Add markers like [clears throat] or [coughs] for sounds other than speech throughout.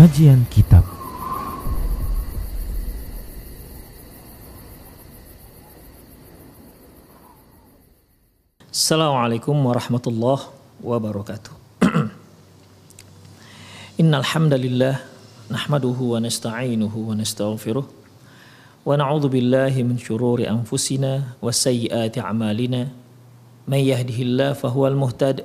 Kajian Kitab Assalamualaikum warahmatullahi wabarakatuh. [clears throat] Innal hamdalillah nahmaduhu wa nasta'inuhu wa nastaghfiruh wa na'udzu billahi min shururi anfusina wa sayyiati a'malina may yahdihillahu fahuwal muhtad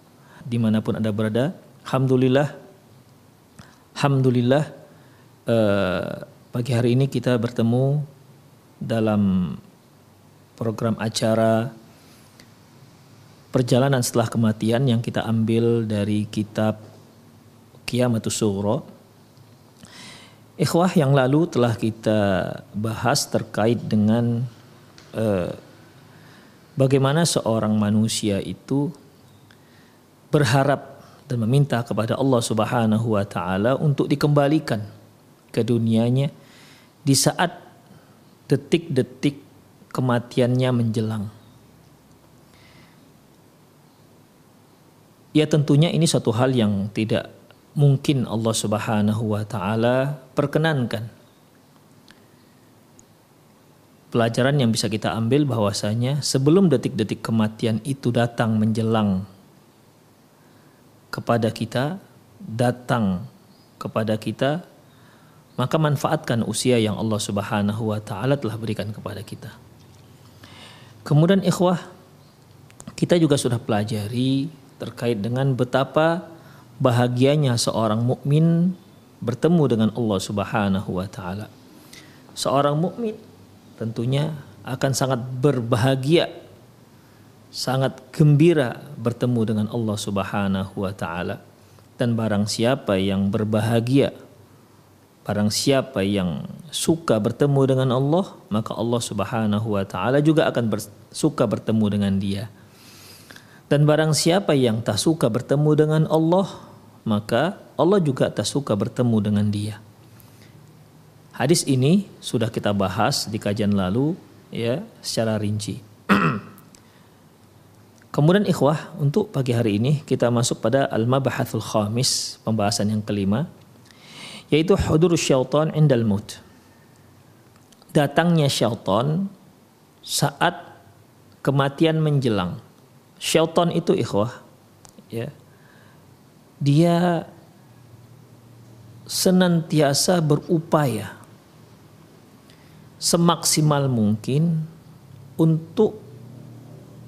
di mana pun anda berada, alhamdulillah, alhamdulillah eh, pagi hari ini kita bertemu dalam program acara perjalanan setelah kematian yang kita ambil dari kitab Qiyamatus Sughra. Ikhwah yang lalu telah kita bahas terkait dengan eh, bagaimana seorang manusia itu berharap dan meminta kepada Allah Subhanahu wa taala untuk dikembalikan ke dunianya di saat detik-detik kematiannya menjelang. Ya tentunya ini satu hal yang tidak mungkin Allah Subhanahu wa taala perkenankan. Pelajaran yang bisa kita ambil bahwasanya sebelum detik-detik kematian itu datang menjelang kepada kita, datang kepada kita, maka manfaatkan usia yang Allah Subhanahu wa taala telah berikan kepada kita. Kemudian ikhwah, kita juga sudah pelajari terkait dengan betapa bahagianya seorang mukmin bertemu dengan Allah Subhanahu wa taala. Seorang mukmin tentunya akan sangat berbahagia, sangat gembira bertemu dengan Allah Subhanahu wa taala. Dan barang siapa yang berbahagia, barang siapa yang suka bertemu dengan Allah, maka Allah Subhanahu wa taala juga akan suka bertemu dengan dia. Dan barang siapa yang tak suka bertemu dengan Allah, maka Allah juga tak suka bertemu dengan dia. Hadis ini sudah kita bahas di kajian lalu ya secara rinci. Kemudian ikhwah untuk pagi hari ini kita masuk pada al-mabahathul khamis, pembahasan yang kelima yaitu hudur syaitan indal maut. Datangnya syaitan saat kematian menjelang. Syaitan itu ikhwah ya. Dia senantiasa berupaya semaksimal mungkin untuk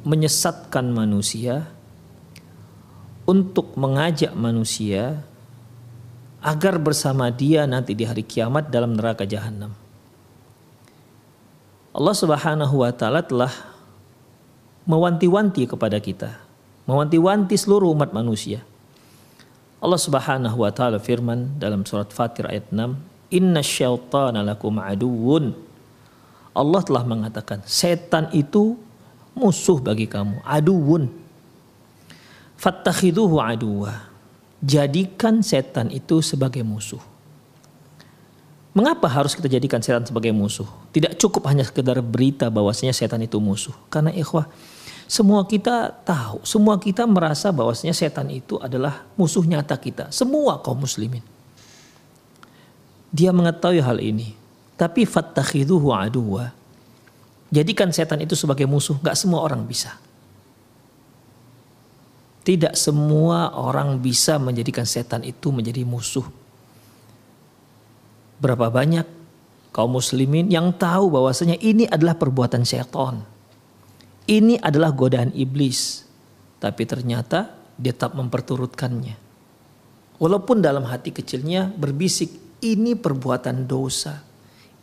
menyesatkan manusia untuk mengajak manusia agar bersama dia nanti di hari kiamat dalam neraka jahanam. Allah Subhanahu wa taala telah mewanti-wanti kepada kita, mewanti-wanti seluruh umat manusia. Allah Subhanahu wa taala firman dalam surat Fatir ayat 6, "Inna syaitana lakum aduwwun." Allah telah mengatakan, setan itu musuh bagi kamu, aduwwun. Fattakhiduhu aduwa. Jadikan setan itu sebagai musuh. Mengapa harus kita jadikan setan sebagai musuh? Tidak cukup hanya sekedar berita bahwasanya setan itu musuh. Karena ikhwah, semua kita tahu, semua kita merasa bahwasanya setan itu adalah musuh nyata kita. Semua kaum muslimin. Dia mengetahui hal ini. Tapi fattakhiduhu aduwa. Jadikan setan itu sebagai musuh, gak semua orang bisa. Tidak semua orang bisa menjadikan setan itu menjadi musuh Berapa banyak kaum muslimin yang tahu bahwasanya ini adalah perbuatan syaitan. Ini adalah godaan iblis. Tapi ternyata dia tetap memperturutkannya. Walaupun dalam hati kecilnya berbisik, ini perbuatan dosa.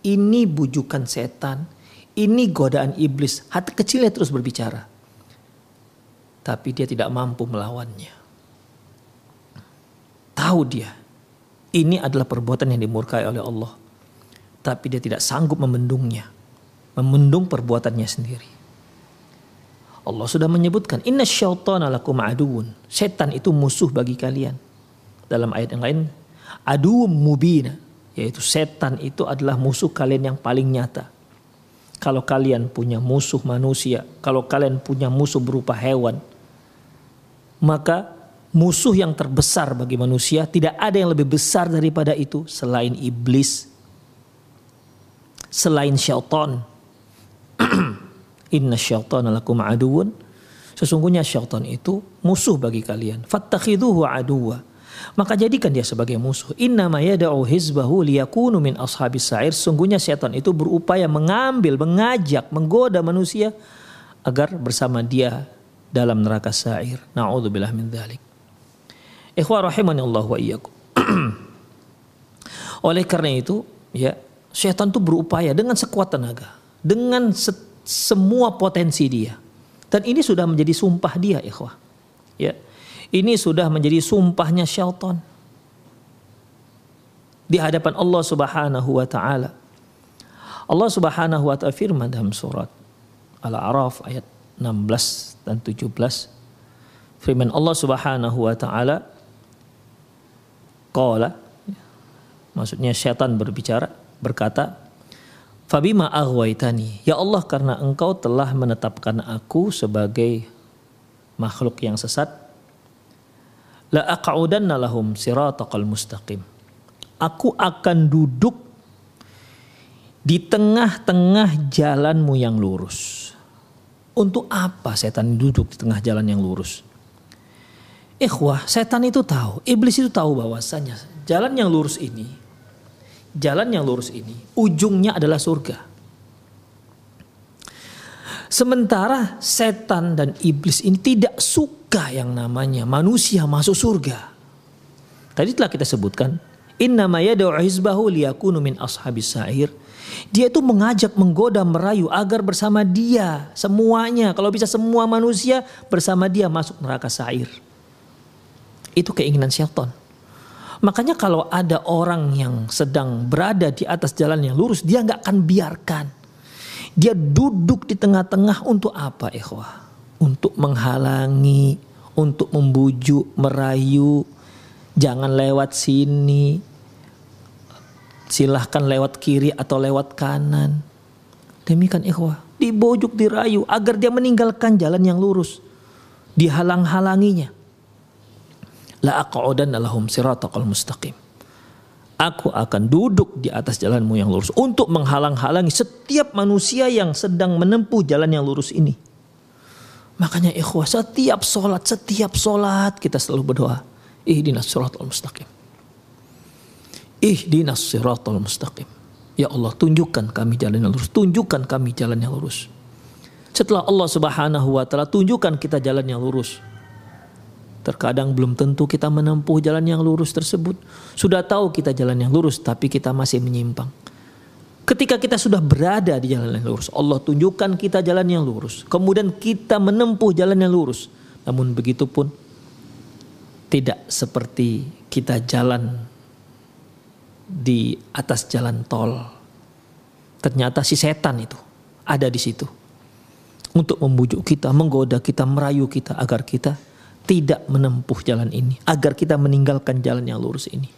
Ini bujukan setan. Ini godaan iblis. Hati kecilnya terus berbicara. Tapi dia tidak mampu melawannya. Tahu dia ini adalah perbuatan yang dimurkai oleh Allah. Tapi dia tidak sanggup memendungnya. Memendung perbuatannya sendiri. Allah sudah menyebutkan inna syaitana lakum aduun. Setan itu musuh bagi kalian. Dalam ayat yang lain adu mubina yaitu setan itu adalah musuh kalian yang paling nyata. Kalau kalian punya musuh manusia, kalau kalian punya musuh berupa hewan, maka musuh yang terbesar bagi manusia, tidak ada yang lebih besar daripada itu selain iblis, selain syaitan. [clears throat] Inna syaitan lakum aduun. Sesungguhnya syaitan itu musuh bagi kalian. Fattakhiduhu aduwa. Maka jadikan dia sebagai musuh. Inna yada'u hizbahu liyakunu min ashabis sa'ir. Sungguhnya syaitan itu berupaya mengambil, mengajak, menggoda manusia agar bersama dia dalam neraka sa'ir. Na'udzubillah min dzalik. Ikhwah rahimani Allah wa iyyakum. [clears throat] Oleh karena itu, ya, syaitan itu berupaya dengan sekuat tenaga, dengan se semua potensi dia. Dan ini sudah menjadi sumpah dia, ikhwah. Ya. Ini sudah menjadi sumpahnya syaitan. Di hadapan Allah Subhanahu wa taala. Allah Subhanahu wa taala firman dalam surat Al-A'raf ayat 16 dan 17 firman Allah Subhanahu wa taala Qala maksudnya syaitan berbicara berkata Fabima aghwaitani ya Allah karena engkau telah menetapkan aku sebagai makhluk yang sesat la aq'udanna lahum siratal mustaqim. Aku akan duduk di tengah-tengah jalanmu yang lurus. Untuk apa setan duduk di tengah jalan yang lurus? Ikhwah, setan itu tahu, iblis itu tahu bahwasanya jalan yang lurus ini, jalan yang lurus ini, ujungnya adalah surga. Sementara setan dan iblis ini tidak suka yang namanya manusia masuk surga. Tadi telah kita sebutkan, Inna yad'u hizbahu liyakunu min ashabis sa'ir. Dia itu mengajak, menggoda, merayu agar bersama dia semuanya, kalau bisa semua manusia bersama dia masuk neraka sa'ir. Itu keinginan syaitan. Makanya kalau ada orang yang sedang berada di atas jalan yang lurus, dia nggak akan biarkan. Dia duduk di tengah-tengah untuk apa, ikhwah? Untuk menghalangi, untuk membujuk, merayu, jangan lewat sini, silahkan lewat kiri atau lewat kanan. Demikian ikhwah, dibujuk, dirayu agar dia meninggalkan jalan yang lurus. Dihalang-halanginya la aq'udanna lahum siratal mustaqim. Aku akan duduk di atas jalanmu yang lurus untuk menghalang-halangi setiap manusia yang sedang menempuh jalan yang lurus ini. Makanya ikhwah setiap solat, setiap solat kita selalu berdoa. Ihdinas siratal mustaqim. Ihdinas siratal mustaqim. Ya Allah tunjukkan kami jalan yang lurus. Tunjukkan kami jalan yang lurus. Setelah Allah subhanahu wa ta'ala tunjukkan kita jalan yang lurus. Terkadang belum tentu kita menempuh jalan yang lurus tersebut. Sudah tahu kita jalan yang lurus, tapi kita masih menyimpang. Ketika kita sudah berada di jalan yang lurus, Allah tunjukkan kita jalan yang lurus. Kemudian kita menempuh jalan yang lurus. Namun begitu pun tidak seperti kita jalan di atas jalan tol. Ternyata si setan itu ada di situ. Untuk membujuk kita, menggoda kita, merayu kita agar kita tidak menempuh jalan ini, agar kita meninggalkan jalan yang lurus ini.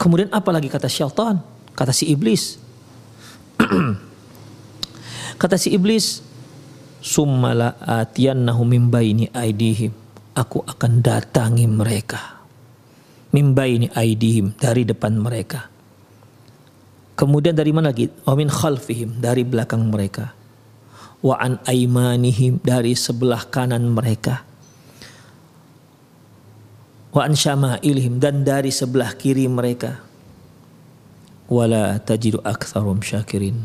Kemudian apa lagi kata syaitan? Kata si iblis. [clears throat] kata si iblis, "Summala atiyannahum min baini aidihim." Aku akan datangi mereka. Min baini aidihim dari depan mereka. Kemudian dari mana lagi? Wa min khalfihim dari belakang mereka. Wa an aimanihim dari sebelah kanan mereka. Wa an syama'ilihim dan dari sebelah kiri mereka. Wala tajidu aktsarum syakirin.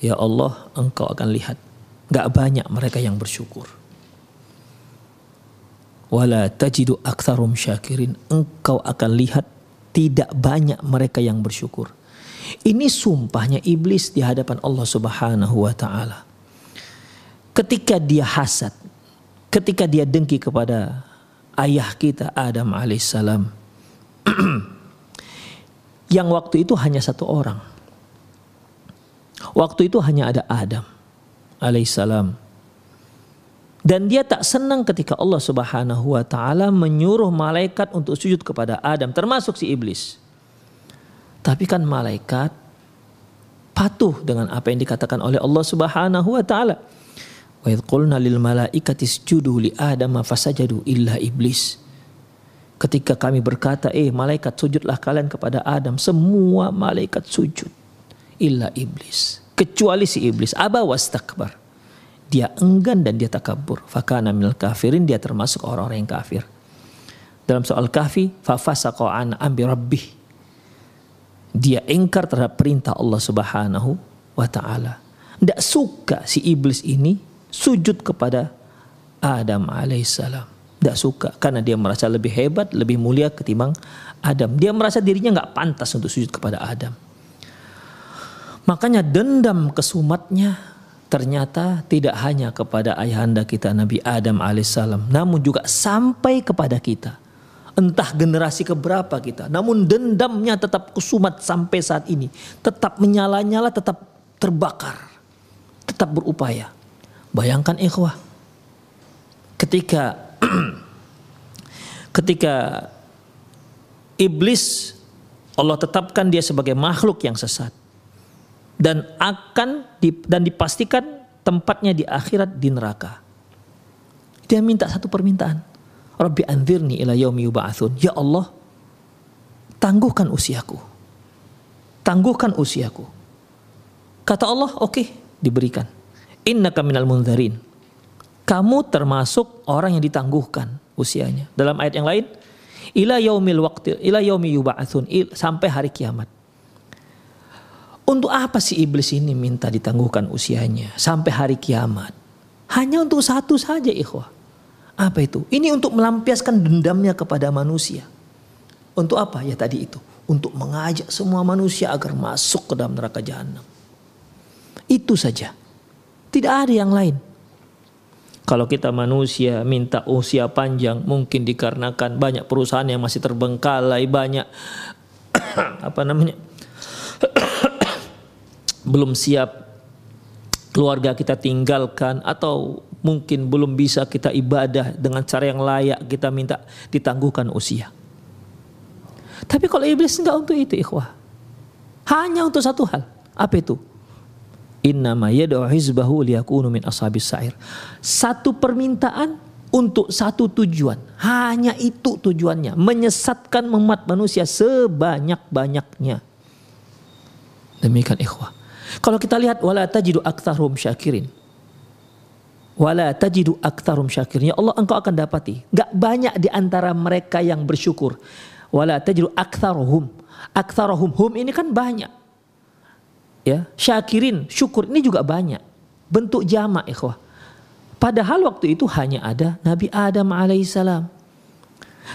Ya Allah engkau akan lihat. Gak banyak mereka yang bersyukur. Wala tajidu aktsarum syakirin engkau akan lihat tidak banyak mereka yang bersyukur ini sumpahnya iblis di hadapan Allah Subhanahu wa taala ketika dia hasad ketika dia dengki kepada ayah kita Adam alaihissalam [clears throat] yang waktu itu hanya satu orang. Waktu itu hanya ada Adam alaihissalam. Dan dia tak senang ketika Allah Subhanahu wa taala menyuruh malaikat untuk sujud kepada Adam termasuk si iblis. Tapi kan malaikat patuh dengan apa yang dikatakan oleh Allah Subhanahu wa taala. Wa qulna lil malaikati isjudu li Adam fasajadu illa iblis. Ketika kami berkata, eh malaikat sujudlah kalian kepada Adam. Semua malaikat sujud. Illa iblis. Kecuali si iblis. Aba wastakbar. Dia enggan dan dia takabur. Fakana minal kafirin. Dia termasuk orang-orang yang kafir. Dalam soal kafi. Fafasaqa an ambi rabbih. Dia engkar terhadap perintah Allah subhanahu wa ta'ala. Tidak suka si iblis ini sujud kepada Adam alaihissalam. Tidak suka karena dia merasa lebih hebat, lebih mulia ketimbang Adam. Dia merasa dirinya nggak pantas untuk sujud kepada Adam. Makanya dendam kesumatnya ternyata tidak hanya kepada ayahanda kita Nabi Adam alaihissalam, namun juga sampai kepada kita. Entah generasi keberapa kita, namun dendamnya tetap kesumat sampai saat ini. Tetap menyala-nyala, tetap terbakar, tetap berupaya. Bayangkan ikhwah. Ketika [clears throat] ketika iblis Allah tetapkan dia sebagai makhluk yang sesat dan akan dan dipastikan tempatnya di akhirat di neraka. Dia minta satu permintaan. Rabbi anzirni ila yaumi yub'atsun. Ya Allah, tangguhkan usiaku. Tangguhkan usiaku. Kata Allah, oke, okay, diberikan. Innaka minal munzarin. Kamu termasuk orang yang ditangguhkan usianya. Dalam ayat yang lain, ila yaumil waqti ila yaumi yub'atsun sampai hari kiamat. Untuk apa sih iblis ini minta ditangguhkan usianya sampai hari kiamat? Hanya untuk satu saja ikhwah. Apa itu? Ini untuk melampiaskan dendamnya kepada manusia. Untuk apa? Ya tadi itu. Untuk mengajak semua manusia agar masuk ke dalam neraka jahanam. Itu saja. Tidak ada yang lain. Kalau kita manusia minta usia panjang mungkin dikarenakan banyak perusahaan yang masih terbengkalai, banyak [coughs] apa namanya? [coughs] belum siap keluarga kita tinggalkan atau mungkin belum bisa kita ibadah dengan cara yang layak kita minta ditangguhkan usia. Tapi kalau iblis enggak untuk itu ikhwah. Hanya untuk satu hal. Apa itu? Innama yad'u hizbahu liyakunu min ashabis sa'ir. Satu permintaan untuk satu tujuan. Hanya itu tujuannya. Menyesatkan umat manusia sebanyak-banyaknya. Demikian ikhwah. Kalau kita lihat wala tajidu aktsarum syakirin. Wala tajidu aktsarum syakirin. Ya Allah engkau akan dapati. Gak banyak di antara mereka yang bersyukur. Wala tajidu aktsaruhum. Aktsaruhum hum ini kan banyak ya syakirin syukur ini juga banyak bentuk jamak ikhwah padahal waktu itu hanya ada Nabi Adam alaihissalam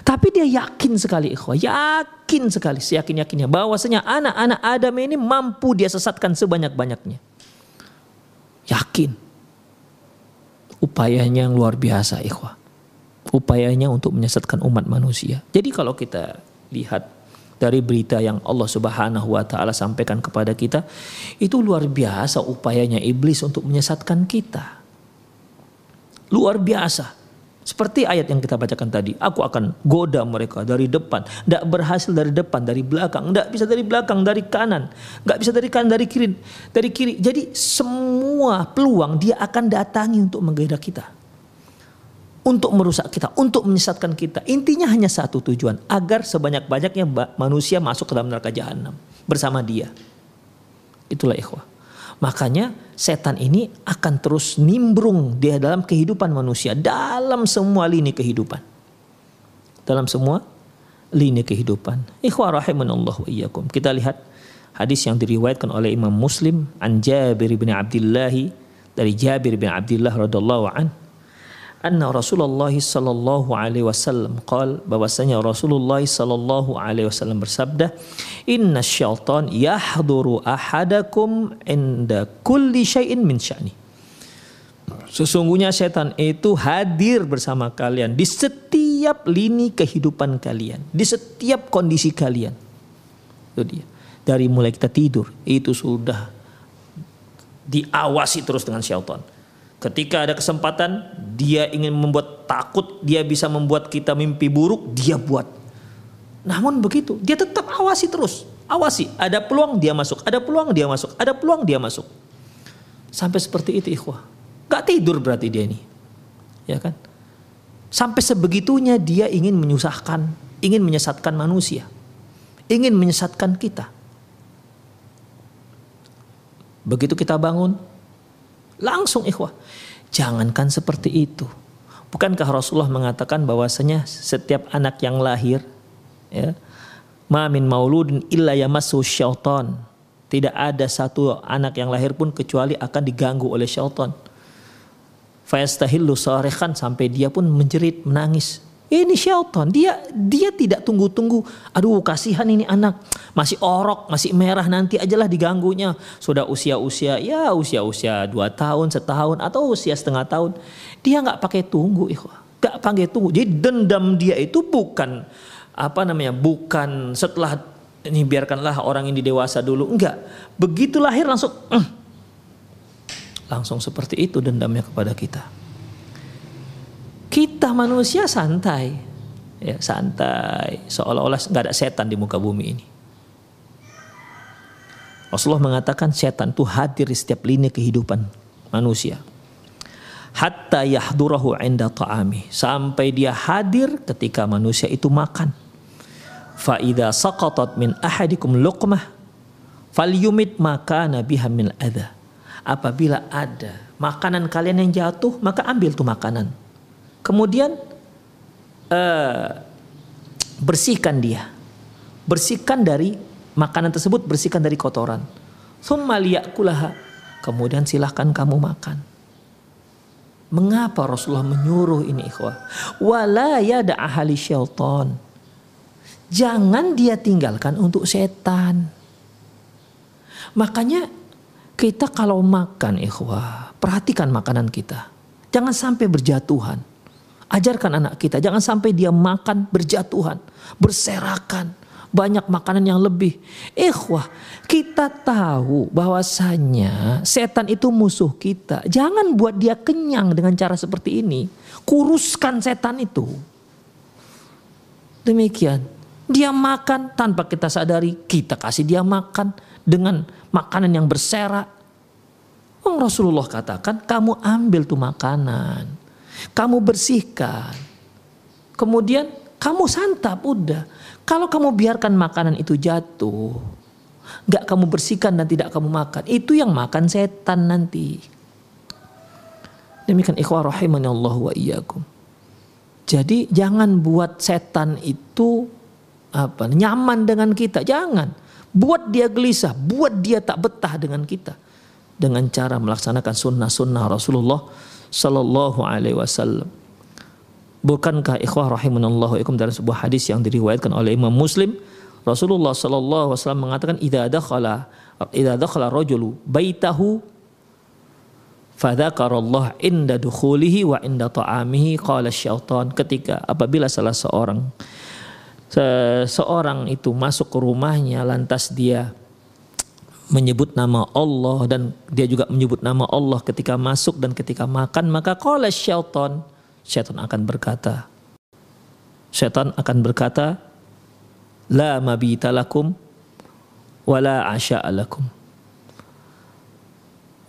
tapi dia yakin sekali ikhwah yakin sekali seyakin yakinnya bahwasanya anak-anak Adam ini mampu dia sesatkan sebanyak-banyaknya yakin upayanya yang luar biasa ikhwah upayanya untuk menyesatkan umat manusia jadi kalau kita lihat dari berita yang Allah Subhanahu wa taala sampaikan kepada kita itu luar biasa upayanya iblis untuk menyesatkan kita. Luar biasa. Seperti ayat yang kita bacakan tadi, aku akan goda mereka dari depan, tidak berhasil dari depan, dari belakang, tidak bisa dari belakang, dari kanan, nggak bisa dari kanan, dari kiri, dari kiri. Jadi semua peluang dia akan datangi untuk menggoda kita, untuk merusak kita, untuk menyesatkan kita. Intinya hanya satu tujuan, agar sebanyak-banyaknya manusia masuk ke dalam neraka jahanam bersama dia. Itulah ikhwah. Makanya setan ini akan terus nimbrung di dalam kehidupan manusia, dalam semua lini kehidupan. Dalam semua lini kehidupan. Ikhwah rahimanallah wa iyyakum. Kita lihat hadis yang diriwayatkan oleh Imam Muslim an Jabir bin Abdullah dari Jabir bin Abdullah radhiyallahu anhu anna Rasulullah sallallahu alaihi wasallam qal bahwasanya Rasulullah sallallahu alaihi wasallam bersabda inna syaitan yahduru ahadakum inda kulli syai'in min sya'ni Sesungguhnya setan itu hadir bersama kalian di setiap lini kehidupan kalian, di setiap kondisi kalian. Itu dia. Dari mulai kita tidur itu sudah diawasi terus dengan syaitan Ketika ada kesempatan, dia ingin membuat takut, dia bisa membuat kita mimpi buruk, dia buat. Namun begitu, dia tetap awasi terus. Awasi, ada peluang dia masuk, ada peluang dia masuk, ada peluang dia masuk. Sampai seperti itu ikhwah. Gak tidur berarti dia ini. Ya kan? Sampai sebegitunya dia ingin menyusahkan, ingin menyesatkan manusia. Ingin menyesatkan kita. Begitu kita bangun, Langsung ikhwah. Jangankan seperti itu. Bukankah Rasulullah mengatakan bahwasanya setiap anak yang lahir ya, ma min mauludin illa yamassu syaitan. Tidak ada satu anak yang lahir pun kecuali akan diganggu oleh syaitan. Fayastahillu sarehan sampai dia pun menjerit, menangis. Ini syaitan, dia dia tidak tunggu-tunggu. Aduh, kasihan ini anak. Masih orok, masih merah nanti ajalah diganggunya. Sudah usia-usia ya usia-usia dua tahun, setahun atau usia setengah tahun. Dia nggak pakai tunggu, ikhwah. Nggak pakai tunggu. Jadi dendam dia itu bukan apa namanya? Bukan setelah ini biarkanlah orang ini dewasa dulu. Enggak. Begitu lahir langsung mm, langsung seperti itu dendamnya kepada kita. Kita manusia santai, ya santai, seolah-olah nggak ada setan di muka bumi ini. Rasulullah mengatakan setan itu hadir di setiap lini kehidupan manusia. Hatta yahdurahu inda ta'ami. Sampai dia hadir ketika manusia itu makan. Fa'idha saqatat min ahadikum luqmah. Falyumit makana biha min adha. Apabila ada makanan kalian yang jatuh, maka ambil tuh makanan Kemudian uh, bersihkan dia. Bersihkan dari makanan tersebut, bersihkan dari kotoran. Kemudian silahkan kamu makan. Mengapa Rasulullah menyuruh ini ikhwah? Wala yada ahli syaitan. Jangan dia tinggalkan untuk setan. Makanya kita kalau makan ikhwah, perhatikan makanan kita. Jangan sampai berjatuhan. Ajarkan anak kita jangan sampai dia makan berjatuhan, berserakan, banyak makanan yang lebih. Ikhwah, kita tahu bahwasanya setan itu musuh kita. Jangan buat dia kenyang dengan cara seperti ini. Kuruskan setan itu. Demikian. Dia makan tanpa kita sadari, kita kasih dia makan dengan makanan yang berserak. Rasulullah katakan, kamu ambil tuh makanan kamu bersihkan. Kemudian kamu santap udah. Kalau kamu biarkan makanan itu jatuh, nggak kamu bersihkan dan tidak kamu makan, itu yang makan setan nanti. Demikian ikhwah rahimani Allah wa iyyakum. Jadi jangan buat setan itu apa nyaman dengan kita, jangan. Buat dia gelisah, buat dia tak betah dengan kita dengan cara melaksanakan sunnah-sunnah Rasulullah sallallahu alaihi wasallam. Bukankah ikhwah rahimanallahu ikum dalam sebuah hadis yang diriwayatkan oleh Imam Muslim Rasulullah sallallahu alaihi wasallam mengatakan idza dakhala idza dakhala rajulu baitahu fadzakarallah inda dukhulihi wa inda ta'amihi qala syaitan ketika apabila salah seorang seorang itu masuk ke rumahnya lantas dia menyebut nama Allah dan dia juga menyebut nama Allah ketika masuk dan ketika makan maka qala syaitan Setan akan berkata, Setan akan berkata, La mabita lakum wala asya'alakum.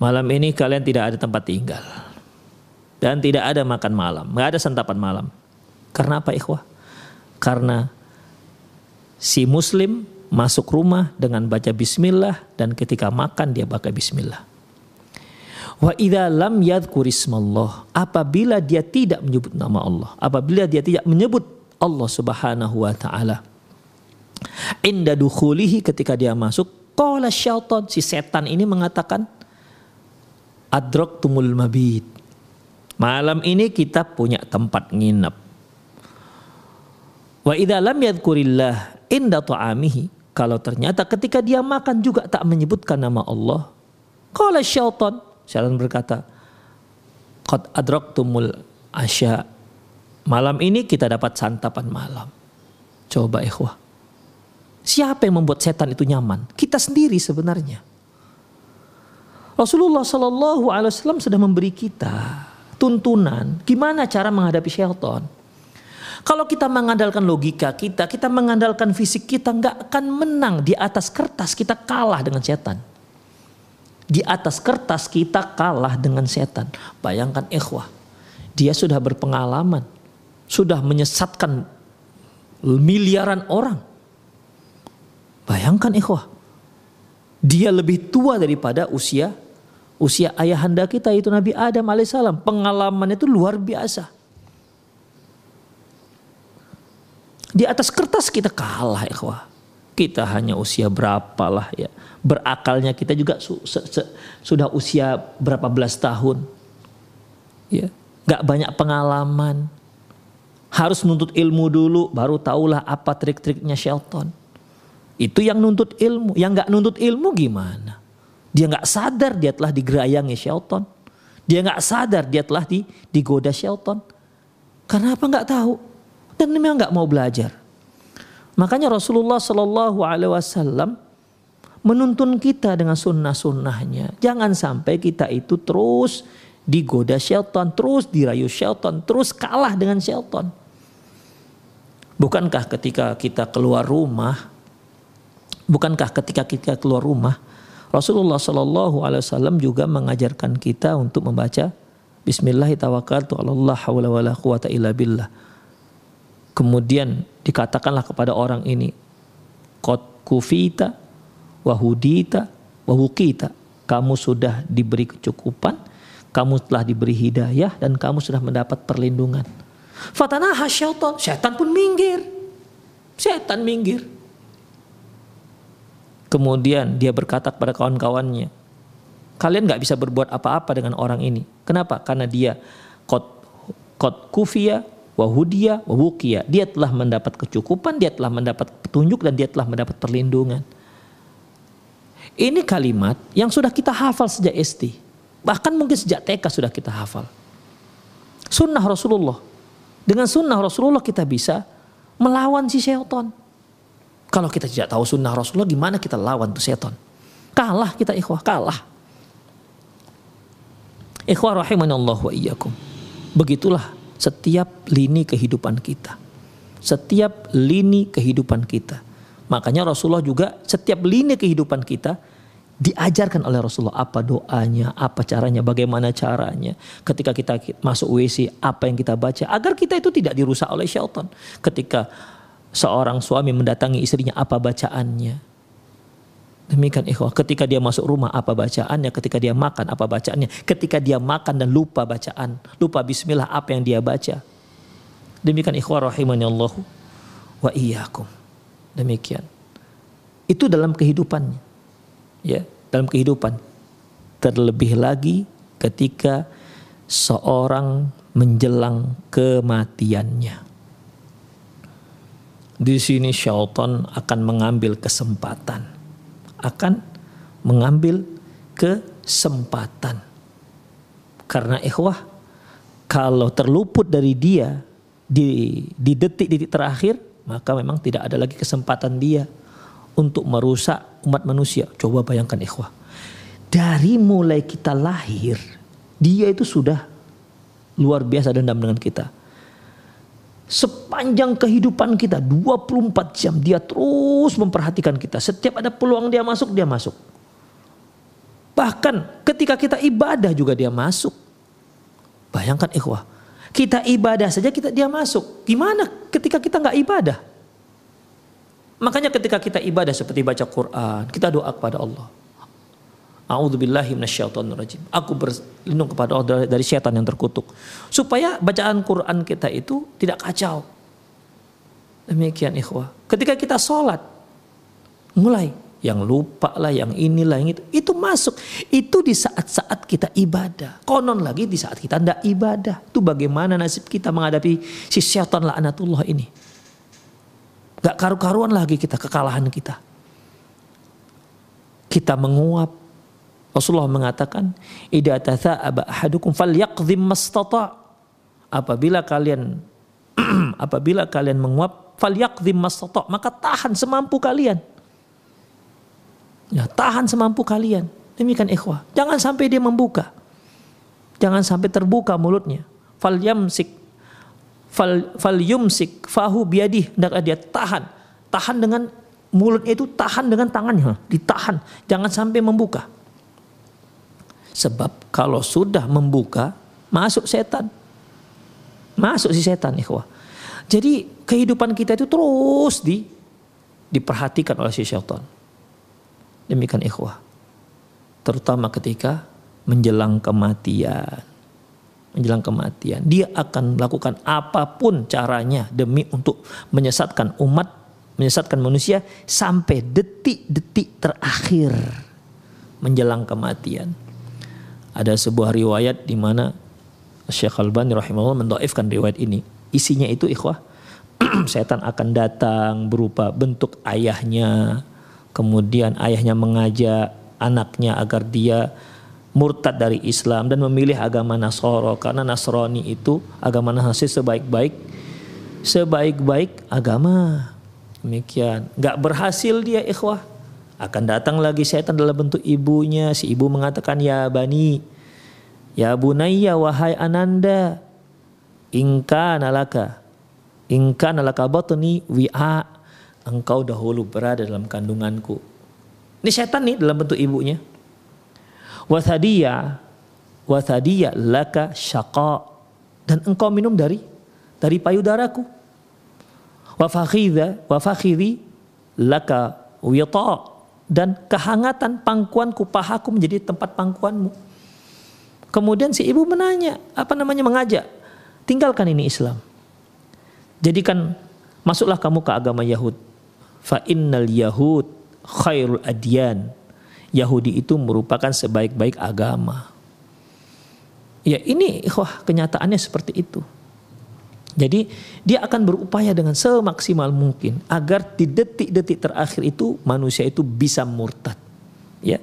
Malam ini kalian tidak ada tempat tinggal. Dan tidak ada makan malam, nggak ada santapan malam. Karena apa ikhwah? Karena si muslim masuk rumah dengan baca bismillah dan ketika makan dia baca bismillah. Wa idza lam yadhkurismallah apabila dia tidak menyebut nama Allah, apabila dia tidak menyebut Allah Subhanahu wa taala. Inda dukhulihi ketika dia masuk, qala syaitan si setan ini mengatakan adraktumul mabit. Malam ini kita punya tempat nginep. Wa idza lam yadhkurillah inda ta'amihi kalau ternyata ketika dia makan juga tak menyebutkan nama Allah. Qala syaitan, syaitan berkata, qad adraktumul asya. Malam ini kita dapat santapan malam. Coba ikhwah. Siapa yang membuat setan itu nyaman? Kita sendiri sebenarnya. Rasulullah Shallallahu Alaihi Wasallam sudah memberi kita tuntunan gimana cara menghadapi syaitan. Kalau kita mengandalkan logika kita, kita mengandalkan fisik kita, nggak akan menang di atas kertas kita kalah dengan setan. Di atas kertas kita kalah dengan setan. Bayangkan ikhwah, dia sudah berpengalaman, sudah menyesatkan miliaran orang. Bayangkan ikhwah, dia lebih tua daripada usia usia ayahanda kita itu Nabi Adam alaihissalam. Pengalaman itu luar biasa. Di atas kertas kita kalah ikhwah. Kita hanya usia berapa lah ya. Berakalnya kita juga su se se sudah usia berapa belas tahun. Ya, gak banyak pengalaman. Harus nuntut ilmu dulu baru tahulah apa trik-triknya Shelton. Itu yang nuntut ilmu. Yang gak nuntut ilmu gimana? Dia nggak sadar dia telah digerayangi Shelton. Dia nggak sadar dia telah di, digoda Shelton. Karena apa nggak tahu. Dan memang nggak mau belajar. Makanya Rasulullah Shallallahu Alaihi Wasallam menuntun kita dengan sunnah-sunnahnya. Jangan sampai kita itu terus digoda Shelton, terus dirayu Shelton, terus kalah dengan Shelton. Bukankah ketika kita keluar rumah, bukankah ketika kita keluar rumah, Rasulullah Shallallahu Alaihi Wasallam juga mengajarkan kita untuk membaca Bismillahirrahmanirrahim. Kemudian dikatakanlah kepada orang ini, Kot kufita, wahudita, wahukita. Kamu sudah diberi kecukupan, kamu telah diberi hidayah, dan kamu sudah mendapat perlindungan. Fatanah syaitan, syaitan pun minggir. Syaitan minggir. Kemudian dia berkata kepada kawan-kawannya, kalian nggak bisa berbuat apa-apa dengan orang ini. Kenapa? Karena dia kot kot kufia, wahudia, wawukia. Dia telah mendapat kecukupan, dia telah mendapat petunjuk dan dia telah mendapat perlindungan. Ini kalimat yang sudah kita hafal sejak SD. Bahkan mungkin sejak TK sudah kita hafal. Sunnah Rasulullah. Dengan sunnah Rasulullah kita bisa melawan si syaitan. Kalau kita tidak tahu sunnah Rasulullah gimana kita lawan tuh setan? Kalah kita ikhwah, kalah. Ikhwah Allah wa iyyakum. Begitulah setiap lini kehidupan kita. Setiap lini kehidupan kita. Makanya Rasulullah juga setiap lini kehidupan kita diajarkan oleh Rasulullah apa doanya, apa caranya, bagaimana caranya. Ketika kita masuk WC, apa yang kita baca agar kita itu tidak dirusak oleh syaitan. Ketika seorang suami mendatangi istrinya apa bacaannya. Demikian ikhwah, ketika dia masuk rumah apa bacaannya, ketika dia makan apa bacaannya, ketika dia makan dan lupa bacaan, lupa bismillah apa yang dia baca. Demikian ikhwah rahimani Allah wa iyyakum. Demikian. Itu dalam kehidupannya. Ya, dalam kehidupan. Terlebih lagi ketika seorang menjelang kematiannya. Di sini syaitan akan mengambil kesempatan. Akan mengambil kesempatan. Karena ikhwah, kalau terluput dari dia di, di detik-detik terakhir, maka memang tidak ada lagi kesempatan dia untuk merusak umat manusia. Coba bayangkan ikhwah. Dari mulai kita lahir, dia itu sudah luar biasa dendam dengan kita. Sepanjang kehidupan kita 24 jam dia terus memperhatikan kita. Setiap ada peluang dia masuk, dia masuk. Bahkan ketika kita ibadah juga dia masuk. Bayangkan ikhwah. Kita ibadah saja kita dia masuk. Gimana ketika kita nggak ibadah? Makanya ketika kita ibadah seperti baca Quran, kita doa kepada Allah. A'udzubillahi. Aku berlindung kepada Allah dari syaitan yang terkutuk. Supaya bacaan Quran kita itu tidak kacau. Demikian ikhwah. Ketika kita sholat, mulai yang lupa lah, yang inilah, yang itu, itu masuk. Itu di saat-saat kita ibadah. Konon lagi di saat kita tidak ibadah. Itu bagaimana nasib kita menghadapi si syaitan la'anatullah ini. Gak karu-karuan lagi kita kekalahan kita. Kita menguap, Rasulullah mengatakan, "Idza tatha'aba ahadukum falyaqdhim mastata'." Apabila kalian [clears throat] apabila kalian menguap, falyaqdhim mastata', maka tahan semampu kalian. Ya, tahan semampu kalian. Demikian ikhwah. Jangan sampai dia membuka. Jangan sampai terbuka mulutnya. Falyamsik fal falyumsik fahu biadih hendaklah dia tahan. Tahan dengan mulutnya itu tahan dengan tangannya, ditahan. Jangan sampai membuka. Sebab kalau sudah membuka, masuk setan. Masuk si setan, ikhwah. Jadi kehidupan kita itu terus di diperhatikan oleh si setan. Demikian ikhwah. Terutama ketika menjelang kematian. Menjelang kematian. Dia akan melakukan apa pun caranya demi untuk menyesatkan umat, menyesatkan manusia sampai detik-detik terakhir menjelang kematian ada sebuah riwayat di mana Syekh Al-Bani rahimahullah mendoifkan riwayat ini. Isinya itu ikhwah, [clears throat] setan akan datang berupa bentuk ayahnya, kemudian ayahnya mengajak anaknya agar dia murtad dari Islam dan memilih agama Nasoro karena Nasrani itu agama Nasrani sebaik-baik sebaik-baik agama. Demikian. Gak berhasil dia ikhwah akan datang lagi setan dalam bentuk ibunya. Si ibu mengatakan, Ya bani, Ya bunayya wahai ananda, Ingka nalaka, Ingka nalaka batni wi'a. Engkau dahulu berada dalam kandunganku. Ini setan nih dalam bentuk ibunya. Wathadiya, wathadiya laka syaqa. Dan engkau minum dari dari payudaraku. Wafakhidha, wafakhidhi laka wita dan kehangatan pangkuanku pahaku menjadi tempat pangkuanmu. Kemudian si ibu menanya, apa namanya mengajak, tinggalkan ini Islam. Jadikan masuklah kamu ke agama Yahud. Fa innal Yahud khairul adyan. Yahudi itu merupakan sebaik-baik agama. Ya ini wah kenyataannya seperti itu. Jadi dia akan berupaya dengan semaksimal mungkin agar di detik-detik terakhir itu manusia itu bisa murtad. Ya.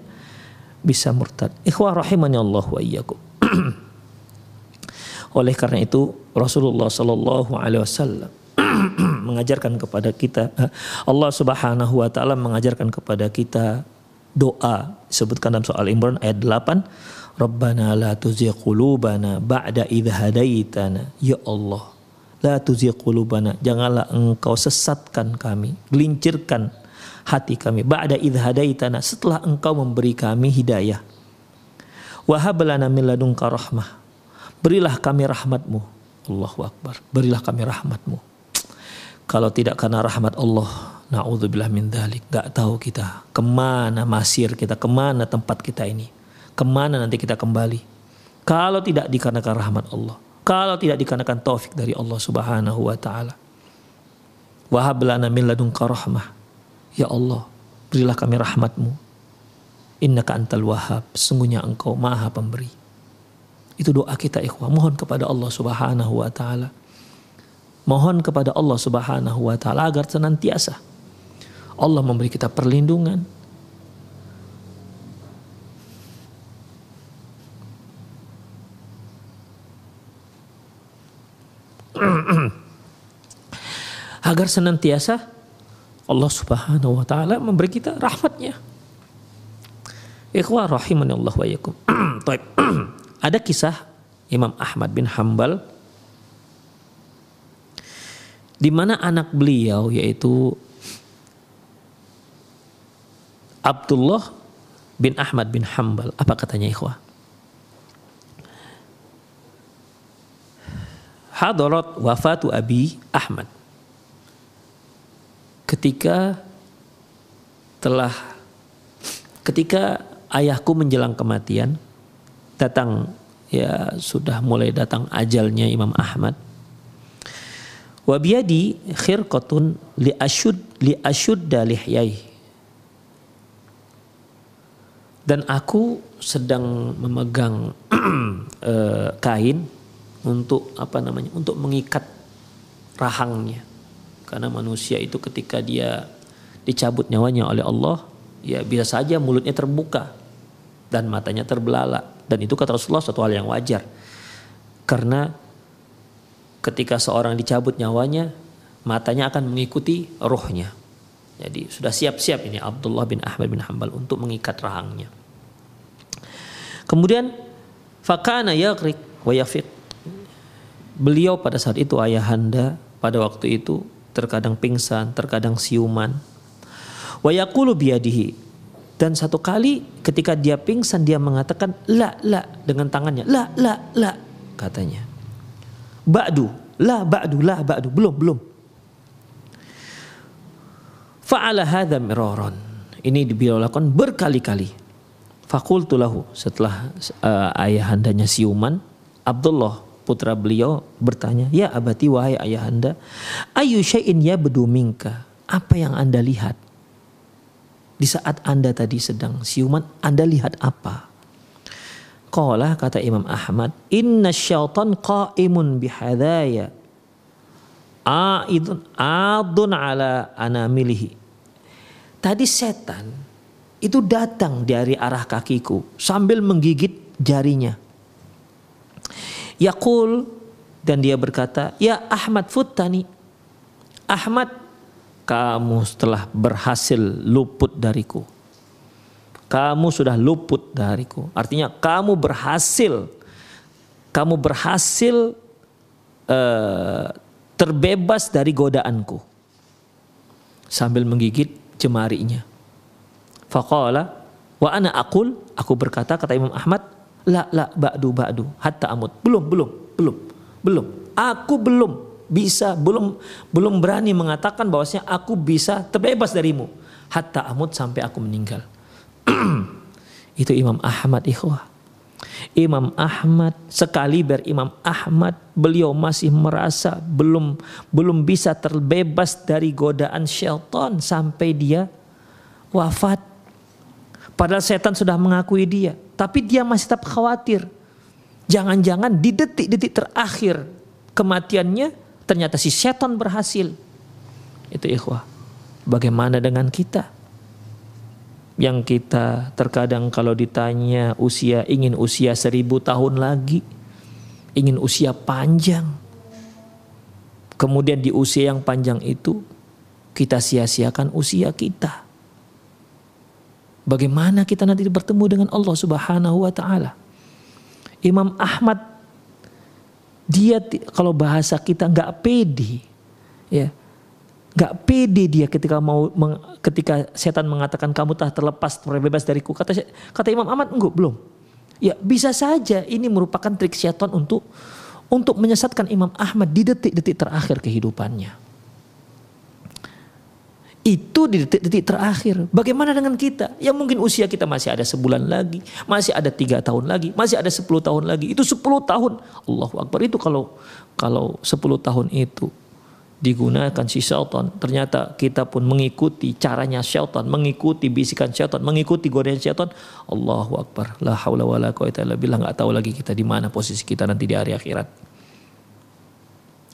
Bisa murtad. Ikhwah rahimani Allah wa iyyakum. [clears throat] Oleh karena itu Rasulullah sallallahu alaihi wasallam [clears throat] mengajarkan kepada kita eh, Allah Subhanahu wa taala mengajarkan kepada kita doa disebutkan dalam soal Imran ayat 8 Rabbana la tuzigh qulubana ba'da idh hadaitana ya Allah La tuzigh qulubana. Janganlah engkau sesatkan kami, gelincirkan hati kami. Ba'da idh hadaitana. Setelah engkau memberi kami hidayah. Wahab lana min ladunka rahmah. Berilah kami rahmatmu. Allahu Akbar. Berilah kami rahmatmu. Kalau tidak karena rahmat Allah, na'udzubillah min dhalik. Gak tahu kita ke mana masir kita, ke mana tempat kita ini. Ke mana nanti kita kembali. Kalau tidak dikarenakan rahmat Allah kalau tidak dikarenakan taufik dari Allah Subhanahu wa taala. Wahab lana min ladunka rahmah. Ya Allah, berilah kami rahmatmu. Innaka antal wahab. Sungguhnya engkau maha pemberi. Itu doa kita ikhwah. Mohon kepada Allah subhanahu wa ta'ala. Mohon kepada Allah subhanahu wa ta'ala agar senantiasa Allah memberi kita perlindungan, agar senantiasa Allah Subhanahu wa taala memberi kita rahmatnya. Ikhwah rahimani Allah wa yakum. [clears throat] [clears throat] Ada kisah Imam Ahmad bin Hambal di mana anak beliau yaitu Abdullah bin Ahmad bin Hambal. Apa katanya ikhwah? Hadarat wafatu Abi Ahmad. Ketika telah ketika ayahku menjelang kematian datang ya sudah mulai datang ajalnya Imam Ahmad. Wa biyadi khirqatun li asyud li asyudda lihyai dan aku sedang memegang uh, [clears throat] kain untuk apa namanya untuk mengikat rahangnya karena manusia itu ketika dia dicabut nyawanya oleh Allah ya bisa saja mulutnya terbuka dan matanya terbelalak dan itu kata Rasulullah suatu hal yang wajar karena ketika seorang dicabut nyawanya matanya akan mengikuti rohnya jadi sudah siap-siap ini Abdullah bin Ahmad bin Hambal untuk mengikat rahangnya. Kemudian fakana yaqrik wa yafiq. Beliau pada saat itu ayahanda pada waktu itu terkadang pingsan, terkadang siuman. Wa yaqulu biyadihi. Dan satu kali ketika dia pingsan dia mengatakan la la dengan tangannya la la la katanya. Ba'du, la ba'du, la ba'du, belum belum Fa'ala hadha miraran. Ini beliau lakukan berkali-kali. Fakultu lahu setelah uh, ayahandanya siuman, Abdullah putra beliau bertanya, "Ya abati wahai ayahanda, ayu syai'in ya minka?" Apa yang Anda lihat? Di saat Anda tadi sedang siuman, Anda lihat apa? Qala kata Imam Ahmad, "Inna syaitan qa'imun bihadaya." A'idun adun ala anamilihi Tadi setan itu datang dari arah kakiku sambil menggigit jarinya. Yakul dan dia berkata, "Ya Ahmad Futtani. Ahmad, kamu telah berhasil luput dariku. Kamu sudah luput dariku. Artinya kamu berhasil kamu berhasil uh, terbebas dari godaanku." Sambil menggigit jemarinya. Faqala wa ana aqul aku berkata kata Imam Ahmad la la ba'du ba'du hatta amut. Belum belum belum belum. Aku belum bisa belum belum berani mengatakan bahwasanya aku bisa terbebas darimu hatta amut sampai aku meninggal. [clears throat] Itu Imam Ahmad ikhwah. Imam Ahmad sekali berimam Ahmad beliau masih merasa belum belum bisa terbebas dari godaan syaitan sampai dia wafat. Padahal setan sudah mengakui dia, tapi dia masih tetap khawatir. Jangan-jangan di detik-detik terakhir kematiannya ternyata si setan berhasil. Itu ikhwah. Bagaimana dengan kita? yang kita terkadang kalau ditanya usia ingin usia seribu tahun lagi ingin usia panjang kemudian di usia yang panjang itu kita sia-siakan usia kita bagaimana kita nanti bertemu dengan Allah Subhanahu wa taala Imam Ahmad dia kalau bahasa kita nggak pede ya Gak pede dia ketika mau ketika setan mengatakan kamu telah terlepas terbebas dariku. Kata kata Imam Ahmad enggak belum. Ya bisa saja ini merupakan trik setan untuk untuk menyesatkan Imam Ahmad di detik-detik terakhir kehidupannya. Itu di detik-detik terakhir. Bagaimana dengan kita? Yang mungkin usia kita masih ada sebulan lagi, masih ada tiga tahun lagi, masih ada sepuluh tahun lagi. Itu sepuluh tahun. Allahu Akbar itu kalau kalau sepuluh tahun itu digunakan si syaitan. Ternyata kita pun mengikuti caranya syaitan, mengikuti bisikan syaitan, mengikuti godaan syaitan. Allahu Akbar. La haula wala quwata illa billah. Enggak tahu lagi kita di mana posisi kita nanti di hari akhirat.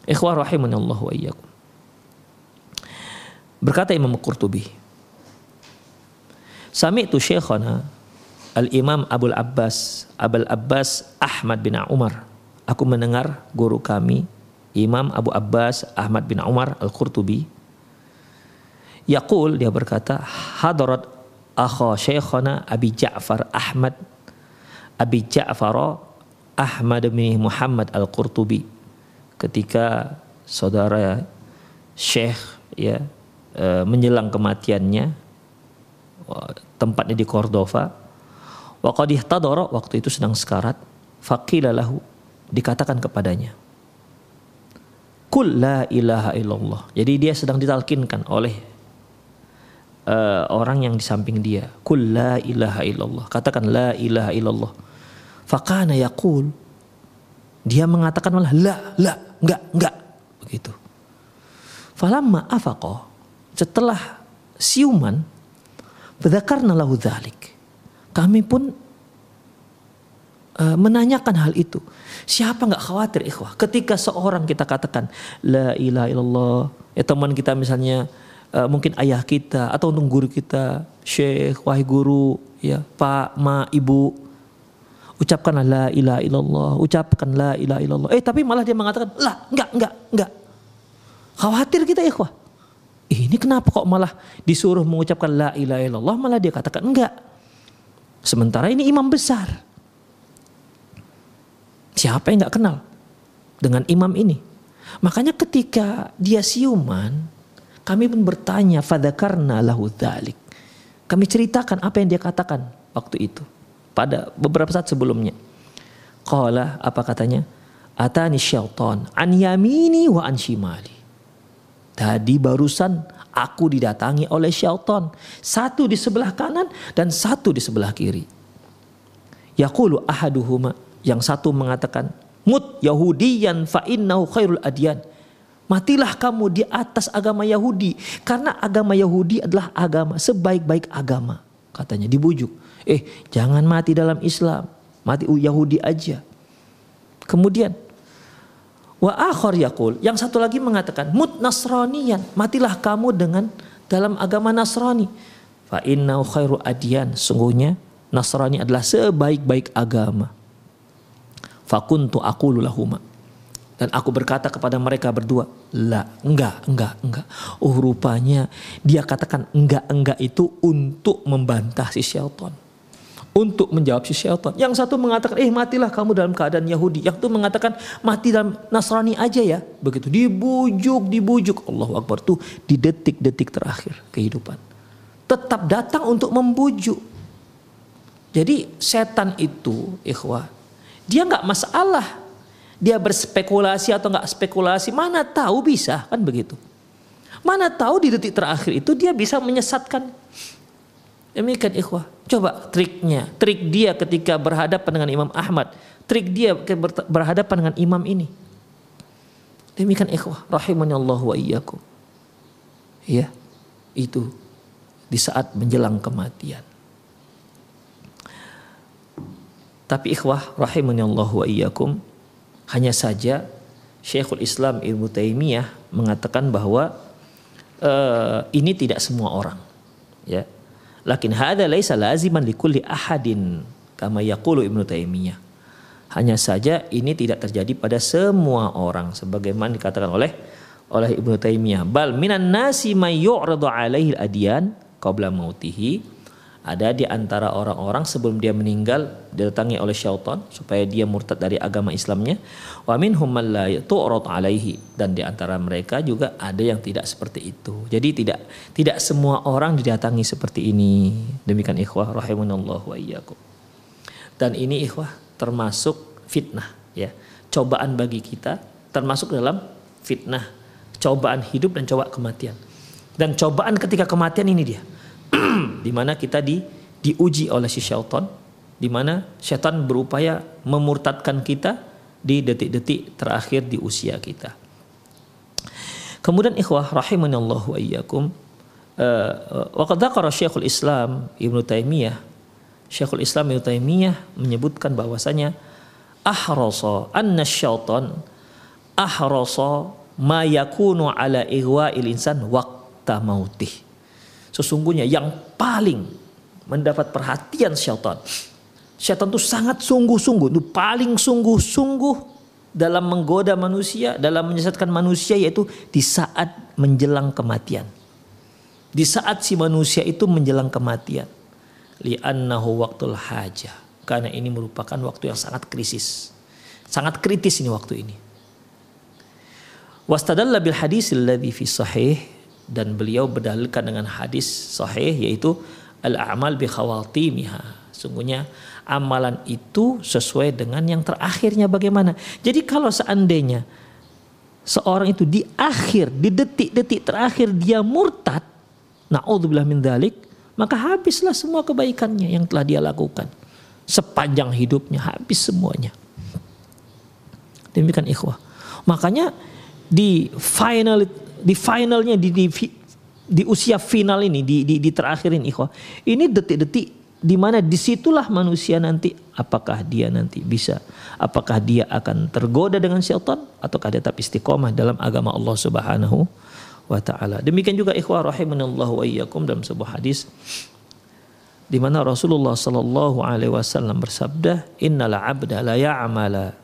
Ikhwah rahimanallahu wa iyyakum. Berkata Imam Qurtubi, Sami'tu syekhana Al-Imam Abul Abbas Abul Abbas Ahmad bin Umar. Aku mendengar guru kami Imam Abu Abbas Ahmad bin Umar Al-Qurtubi Yaqul dia berkata hadarat akha syekhana Abi Ja'far Ahmad Abi Ja'far Ahmad bin Muhammad Al-Qurtubi ketika saudara Syekh ya e, menjelang kematiannya tempatnya di Cordova. Wa waktu itu sedang sekarat faqila lahu dikatakan kepadanya kul la ilaha illallah. Jadi dia sedang ditalkinkan oleh uh, orang yang di samping dia. Kul la ilaha illallah. Katakan la ilaha illallah. Fakana yaqul dia mengatakan malah la la enggak enggak. Begitu. Falamma afaqah setelah siuman fadzakarna lahu dzalik. Kami pun uh, menanyakan hal itu. Siapa nggak khawatir ikhwah ketika seorang kita katakan la ilaha illallah ya teman kita misalnya uh, mungkin ayah kita atau untuk guru kita, syekh, wahai guru, ya, pak, ma, ibu, ucapkanlah la ilaha illallah, ucapkan la ilaha illallah. Eh tapi malah dia mengatakan, lah enggak, enggak, enggak. Khawatir kita kuah. Ini kenapa kok malah disuruh mengucapkan la ilaha illallah, malah dia katakan enggak. Sementara ini imam besar. Siapa yang enggak kenal dengan imam ini? Makanya ketika dia siuman, kami pun bertanya, fadakarna lahu dhalik. Kami ceritakan apa yang dia katakan waktu itu pada beberapa saat sebelumnya. Qala apa katanya? Atani syaitan an yamini wa an shimali. Tadi barusan aku didatangi oleh syaitan. Satu di sebelah kanan dan satu di sebelah kiri. Yaqulu ahaduhuma. Yang satu mengatakan, Mut Yahudiyan fa innahu khairul adyan. Matilah kamu di atas agama Yahudi. Karena agama Yahudi adalah agama sebaik-baik agama. Katanya dibujuk. Eh, jangan mati dalam Islam. Mati Yahudi aja. Kemudian wa akhar yaqul, yang satu lagi mengatakan mut nasraniyan, matilah kamu dengan dalam agama Nasrani. Fa innahu khairu adyan, sungguhnya Nasrani adalah sebaik-baik agama. Fakuntu aqulu lahuma. Dan aku berkata kepada mereka berdua, lah, enggak, enggak, enggak. Oh rupanya dia katakan enggak, enggak itu untuk membantah si syaitan untuk menjawab si syaitan. Yang satu mengatakan, eh matilah kamu dalam keadaan Yahudi. Yang itu mengatakan, mati dalam Nasrani aja ya. Begitu, dibujuk, dibujuk. Allah Akbar tuh di detik-detik terakhir kehidupan. Tetap datang untuk membujuk. Jadi setan itu, ikhwah, dia nggak masalah. Dia berspekulasi atau nggak spekulasi, mana tahu bisa, kan begitu. Mana tahu di detik terakhir itu dia bisa menyesatkan Demikian ikhwah. Coba triknya. Trik dia ketika berhadapan dengan Imam Ahmad. Trik dia berhadapan dengan imam ini. Demikian ikhwah. Rahimani Allah wa iyyakum. Ya. Itu. Di saat menjelang kematian. Tapi ikhwah rahimani Allah wa iyyakum. Hanya saja Syekhul Islam Ibnu Taimiyah mengatakan bahwa uh, ini tidak semua orang. Ya Lakin hadza laisa laziman likulli ahadin kama yaqulu Ibnu Taimiyah. Hanya saja ini tidak terjadi pada semua orang sebagaimana dikatakan oleh oleh Ibnu Taimiyah. Bal minan nasi may yu'radu alaihi adyan qabla mautihi ada di antara orang-orang sebelum dia meninggal didatangi oleh syaitan supaya dia murtad dari agama Islamnya. Wa minhum man la alaihi dan di antara mereka juga ada yang tidak seperti itu. Jadi tidak tidak semua orang didatangi seperti ini. Demikian ikhwah rahimunallah wa iyyakum. Dan ini ikhwah termasuk fitnah ya. Cobaan bagi kita termasuk dalam fitnah, cobaan hidup dan coba kematian. Dan cobaan ketika kematian ini dia [clears throat] di mana kita di diuji oleh si syaitan, di mana syaitan berupaya memurtadkan kita di detik-detik terakhir di usia kita. Kemudian ikhwah rahimani Allah wa iyyakum uh, wa qad Syekhul Islam Ibnu Taimiyah Syekhul Islam Ibnu Taimiyah menyebutkan bahwasanya ahrasa anna syaitan ahrasa ma yakunu ala ihwa'il insan waqta mautih Sesungguhnya yang paling mendapat perhatian syaitan. Syaitan itu sangat sungguh-sungguh, itu paling sungguh-sungguh dalam menggoda manusia, dalam menyesatkan manusia yaitu di saat menjelang kematian. Di saat si manusia itu menjelang kematian. Li'annahu waktul hajah. Karena ini merupakan waktu yang sangat krisis. Sangat kritis ini waktu ini. Wastadalla bil hadis alladhi fi sahih dan beliau berdalilkan dengan hadis sahih yaitu al-a'mal bi khawatimiha. Sungguhnya amalan itu sesuai dengan yang terakhirnya bagaimana. Jadi kalau seandainya seorang itu di akhir, di detik-detik terakhir dia murtad, naudzubillah min dalik, maka habislah semua kebaikannya yang telah dia lakukan. Sepanjang hidupnya habis semuanya. Demikian ikhwah. Makanya di final di finalnya di di, di usia final ini di di, di terakhirin ikhwah. Ini detik-detik di mana di situlah manusia nanti apakah dia nanti bisa apakah dia akan tergoda dengan syaitan ataukah dia tetap istiqomah dalam agama Allah Subhanahu wa taala. Demikian juga ikhwah rahimanallahu wa iyyakum dalam sebuah hadis di mana Rasulullah sallallahu alaihi wasallam bersabda innal abda la ya'mala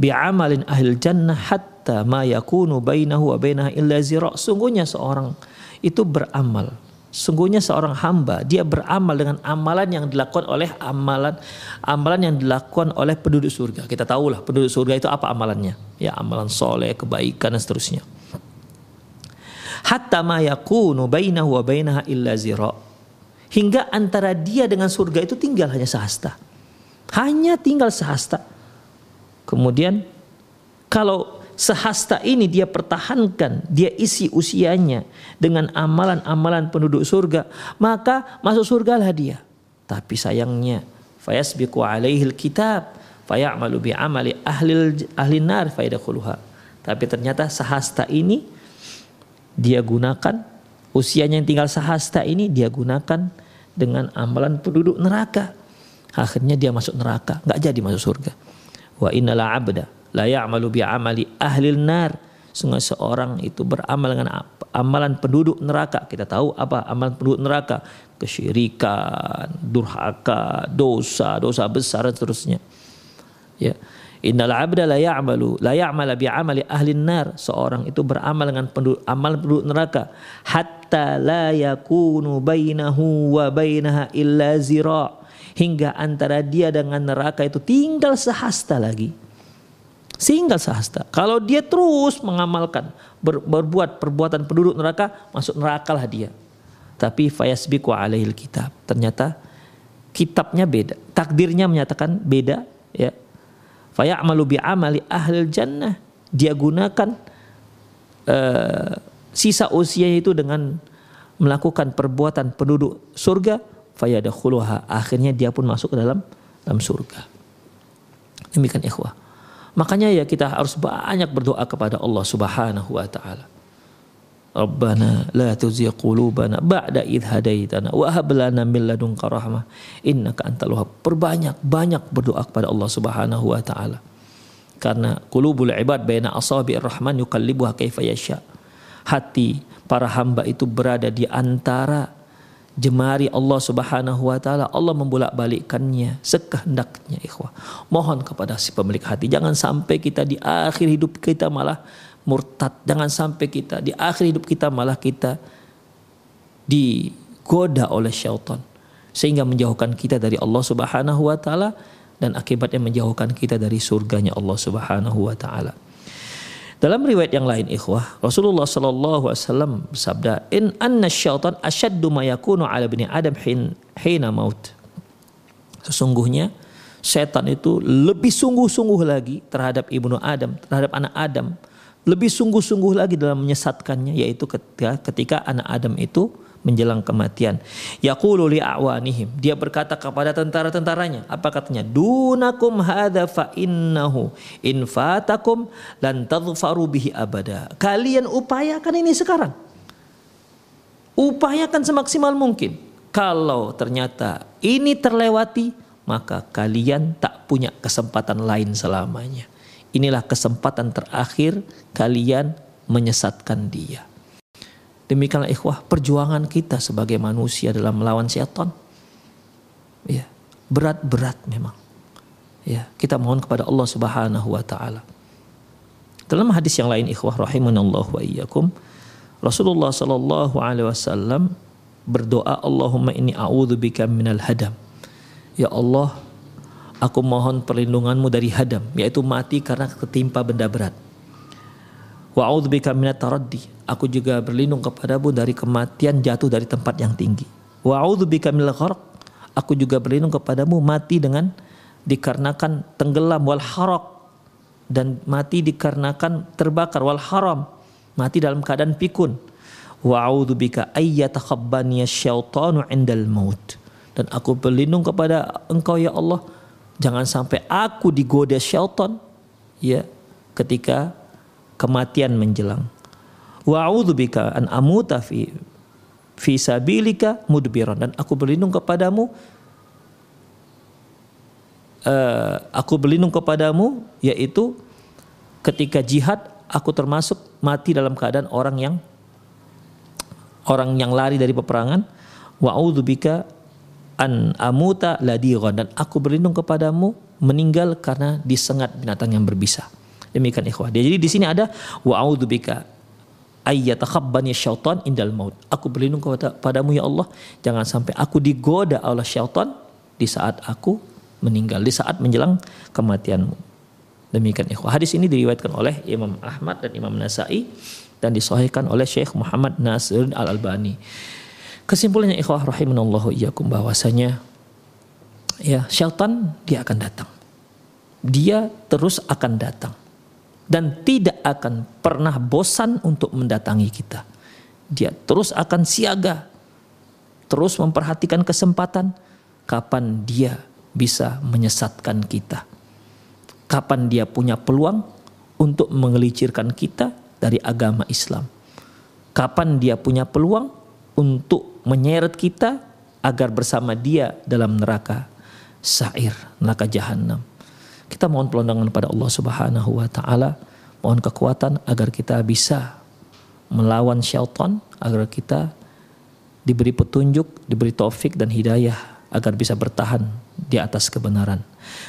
bi'amalin ahli jannah hatta ma yakunu bainahu wa bainaha illa zira' sungguhnya seorang itu beramal Sungguhnya seorang hamba dia beramal dengan amalan yang dilakukan oleh amalan amalan yang dilakukan oleh penduduk surga. Kita tahulah penduduk surga itu apa amalannya. Ya amalan soleh, kebaikan dan seterusnya. Hatta ma yakunu bainahu wa bainaha illa zira. Hingga antara dia dengan surga itu tinggal hanya sehasta. Hanya tinggal sehasta. Kemudian kalau sehasta ini dia pertahankan, dia isi usianya dengan amalan-amalan penduduk surga, maka masuk surgalah dia. Tapi sayangnya, fayasbiqu alaihi kitab fayamalu bi amali ahli ahli nar fayadkhuluha. Tapi ternyata sehasta ini dia gunakan usianya yang tinggal sehasta ini dia gunakan dengan amalan penduduk neraka. Akhirnya dia masuk neraka, nggak jadi masuk surga. Wa innala abda la ya'malu bi amali ahli nar. Sungguh seorang itu beramal dengan amalan penduduk neraka. Kita tahu apa amalan penduduk neraka? Kesyirikan durhaka dosa dosa besar dan seterusnya. Ya. Innal abda la ya'malu la ya'mala bi amali ahli nar. Seorang itu beramal dengan penduduk amal penduduk neraka. Hatta la yakunu bainahu wa bainaha illa zira. Hingga antara dia dengan neraka itu tinggal sehasta lagi sehingga sehasta. Kalau dia terus mengamalkan ber, berbuat perbuatan penduduk neraka, masuk neraka lah dia. Tapi fayasbiqu alaihil kitab. Ternyata kitabnya beda, takdirnya menyatakan beda ya. Fayamalu bi amali ahli jannah. Dia gunakan uh, sisa usianya itu dengan melakukan perbuatan penduduk surga fayadakhuluha akhirnya dia pun masuk ke dalam dalam surga demikian ikhwah Makanya ya kita harus banyak berdoa kepada Allah Subhanahu wa taala. Rabbana la tuzigh qulubana ba'da idh hadaitana wa hab lana min ladunka rahmah innaka antal wahhab. Perbanyak banyak berdoa kepada Allah Subhanahu wa taala. Karena qulubul ibad baina asabi'ir rahman yuqallibuha kaifa yasha. Hati para hamba itu berada di antara jemari Allah Subhanahu wa taala Allah membolak-balikkannya sekehendaknya ikhwah. Mohon kepada si pemilik hati jangan sampai kita di akhir hidup kita malah murtad. Jangan sampai kita di akhir hidup kita malah kita digoda oleh syaitan sehingga menjauhkan kita dari Allah Subhanahu wa taala dan akibatnya menjauhkan kita dari surganya Allah Subhanahu wa taala. Dalam riwayat yang lain ikhwah, Rasulullah sallallahu alaihi wasallam bersabda, "In anna syaitan asyaddu ma yakunu 'ala bani Adam hin hina maut." Sesungguhnya setan itu lebih sungguh-sungguh lagi terhadap ibnu Adam, terhadap anak Adam, lebih sungguh-sungguh lagi dalam menyesatkannya yaitu ketika ketika anak Adam itu menjelang kematian. Yaqulu a'wanihim. Dia berkata kepada tentara-tentaranya, apa katanya? Dunakum hadza fa innahu in fatakum lan tadhfaru bihi abada. Kalian upayakan ini sekarang. Upayakan semaksimal mungkin. Kalau ternyata ini terlewati, maka kalian tak punya kesempatan lain selamanya. Inilah kesempatan terakhir kalian menyesatkan dia. Demikianlah ikhwah perjuangan kita sebagai manusia dalam melawan setan. Ya, berat-berat memang. Ya, kita mohon kepada Allah Subhanahu wa taala. Dalam hadis yang lain ikhwah rahimanallah wa iyyakum, Rasulullah sallallahu alaihi wasallam berdoa Allahumma inni a'udzubika minal hadam. Ya Allah, Aku mohon perlindunganmu dari hadam, yaitu mati karena ketimpa benda berat. Wa a'udzubika minat taraddi. Aku juga berlindung kepadamu dari kematian jatuh dari tempat yang tinggi. Wa. Aku juga berlindung kepadamu mati dengan dikarenakan tenggelam wal haraq dan mati dikarenakan terbakar wal haram mati dalam keadaan pikun wa maut dan aku berlindung kepada engkau ya Allah Jangan sampai aku digoda syaitan ya ketika kematian menjelang. Wa a'udzubika an amuta fi fi sabilika mudbiran dan aku berlindung kepadamu uh, aku berlindung kepadamu yaitu ketika jihad aku termasuk mati dalam keadaan orang yang orang yang lari dari peperangan wa a'udzubika an amuta ladiran dan aku berlindung kepadamu meninggal karena disengat binatang yang berbisa. Demikian ikhwah. Jadi di sini ada wa a'udzubika ayyatakhabbani syaitan indal maut. Aku berlindung kepada padamu ya Allah, jangan sampai aku digoda oleh syaitan di saat aku meninggal, di saat menjelang kematianmu. Demikian ikhwah. Hadis ini diriwayatkan oleh Imam Ahmad dan Imam Nasai dan disahihkan oleh Syekh Muhammad Nasir Al-Albani. Kesimpulannya ikhwah rahimanallahu iyyakum bahwasanya ya syaitan dia akan datang. Dia terus akan datang dan tidak akan pernah bosan untuk mendatangi kita. Dia terus akan siaga, terus memperhatikan kesempatan kapan dia bisa menyesatkan kita. Kapan dia punya peluang untuk mengelicirkan kita dari agama Islam. Kapan dia punya peluang untuk menyeret kita agar bersama dia dalam neraka sair, neraka jahanam. Kita mohon perlindungan pada Allah Subhanahu wa taala, mohon kekuatan agar kita bisa melawan syaitan, agar kita diberi petunjuk, diberi taufik dan hidayah agar bisa bertahan di atas kebenaran.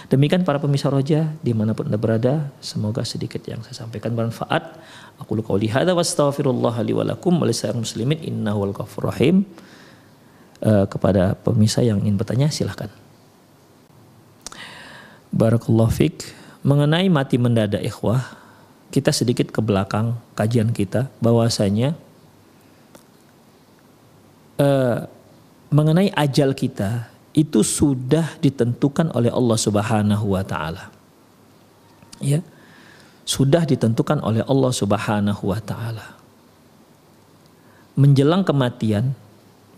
Demikian para pemirsa roja di mana pun anda berada, semoga sedikit yang saya sampaikan bermanfaat. Aku luka hadza wa astaghfirullah li wa lakum wa muslimin innahu wal rahim. Uh, kepada pemirsa yang ingin bertanya silahkan. Barakallahu fik. Mengenai mati mendadak ikhwah, kita sedikit ke belakang kajian kita bahwasanya uh, mengenai ajal kita itu sudah ditentukan oleh Allah Subhanahu wa taala. Ya. Sudah ditentukan oleh Allah Subhanahu wa taala. Menjelang kematian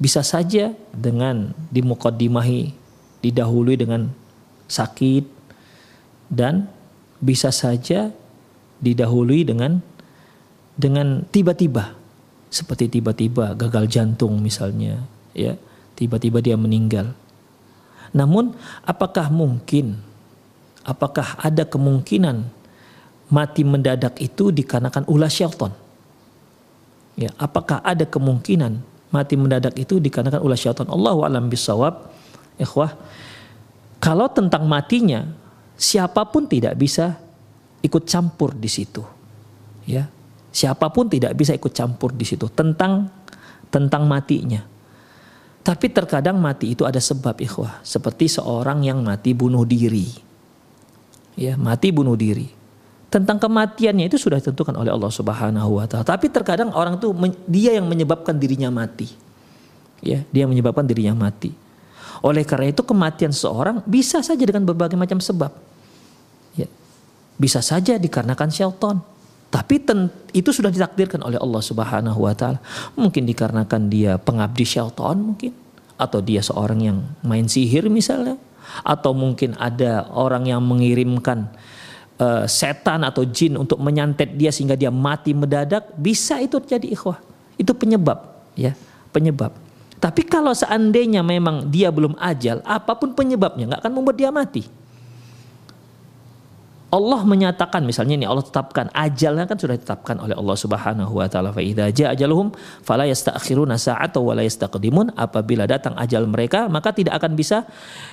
bisa saja dengan dimukadimahi didahului dengan sakit dan bisa saja didahului dengan dengan tiba-tiba seperti tiba-tiba gagal jantung misalnya ya tiba-tiba dia meninggal namun apakah mungkin apakah ada kemungkinan mati mendadak itu dikarenakan ulah syaitan? Ya, apakah ada kemungkinan mati mendadak itu dikarenakan ulah syaitan? Allah alam bisawab. Ikhwah, kalau tentang matinya siapa pun tidak bisa ikut campur di situ. Ya. Siapa pun tidak bisa ikut campur di situ tentang tentang matinya. Tapi terkadang mati itu ada sebab ikhwah. Seperti seorang yang mati bunuh diri. Ya, mati bunuh diri. Tentang kematiannya itu sudah ditentukan oleh Allah Subhanahu wa taala. Tapi terkadang orang tuh dia yang menyebabkan dirinya mati. Ya, dia menyebabkan dirinya mati. Oleh karena itu kematian seorang bisa saja dengan berbagai macam sebab. Ya. Bisa saja dikarenakan syaitan. Tapi itu sudah ditakdirkan oleh Allah Subhanahu wa taala. Mungkin dikarenakan dia pengabdi syaitan mungkin atau dia seorang yang main sihir misalnya atau mungkin ada orang yang mengirimkan uh, setan atau jin untuk menyantet dia sehingga dia mati mendadak bisa itu terjadi ikhwah. Itu penyebab ya, penyebab. Tapi kalau seandainya memang dia belum ajal, apa pun penyebabnya nggak akan membuat dia mati. Allah menyatakan misalnya ini Allah tetapkan ajalnya kan sudah ditetapkan oleh Allah Subhanahu wa taala. Fa idza jaa ajaluhum fala yasta'khiruna sa'ata wa la apabila datang ajal mereka maka tidak akan bisa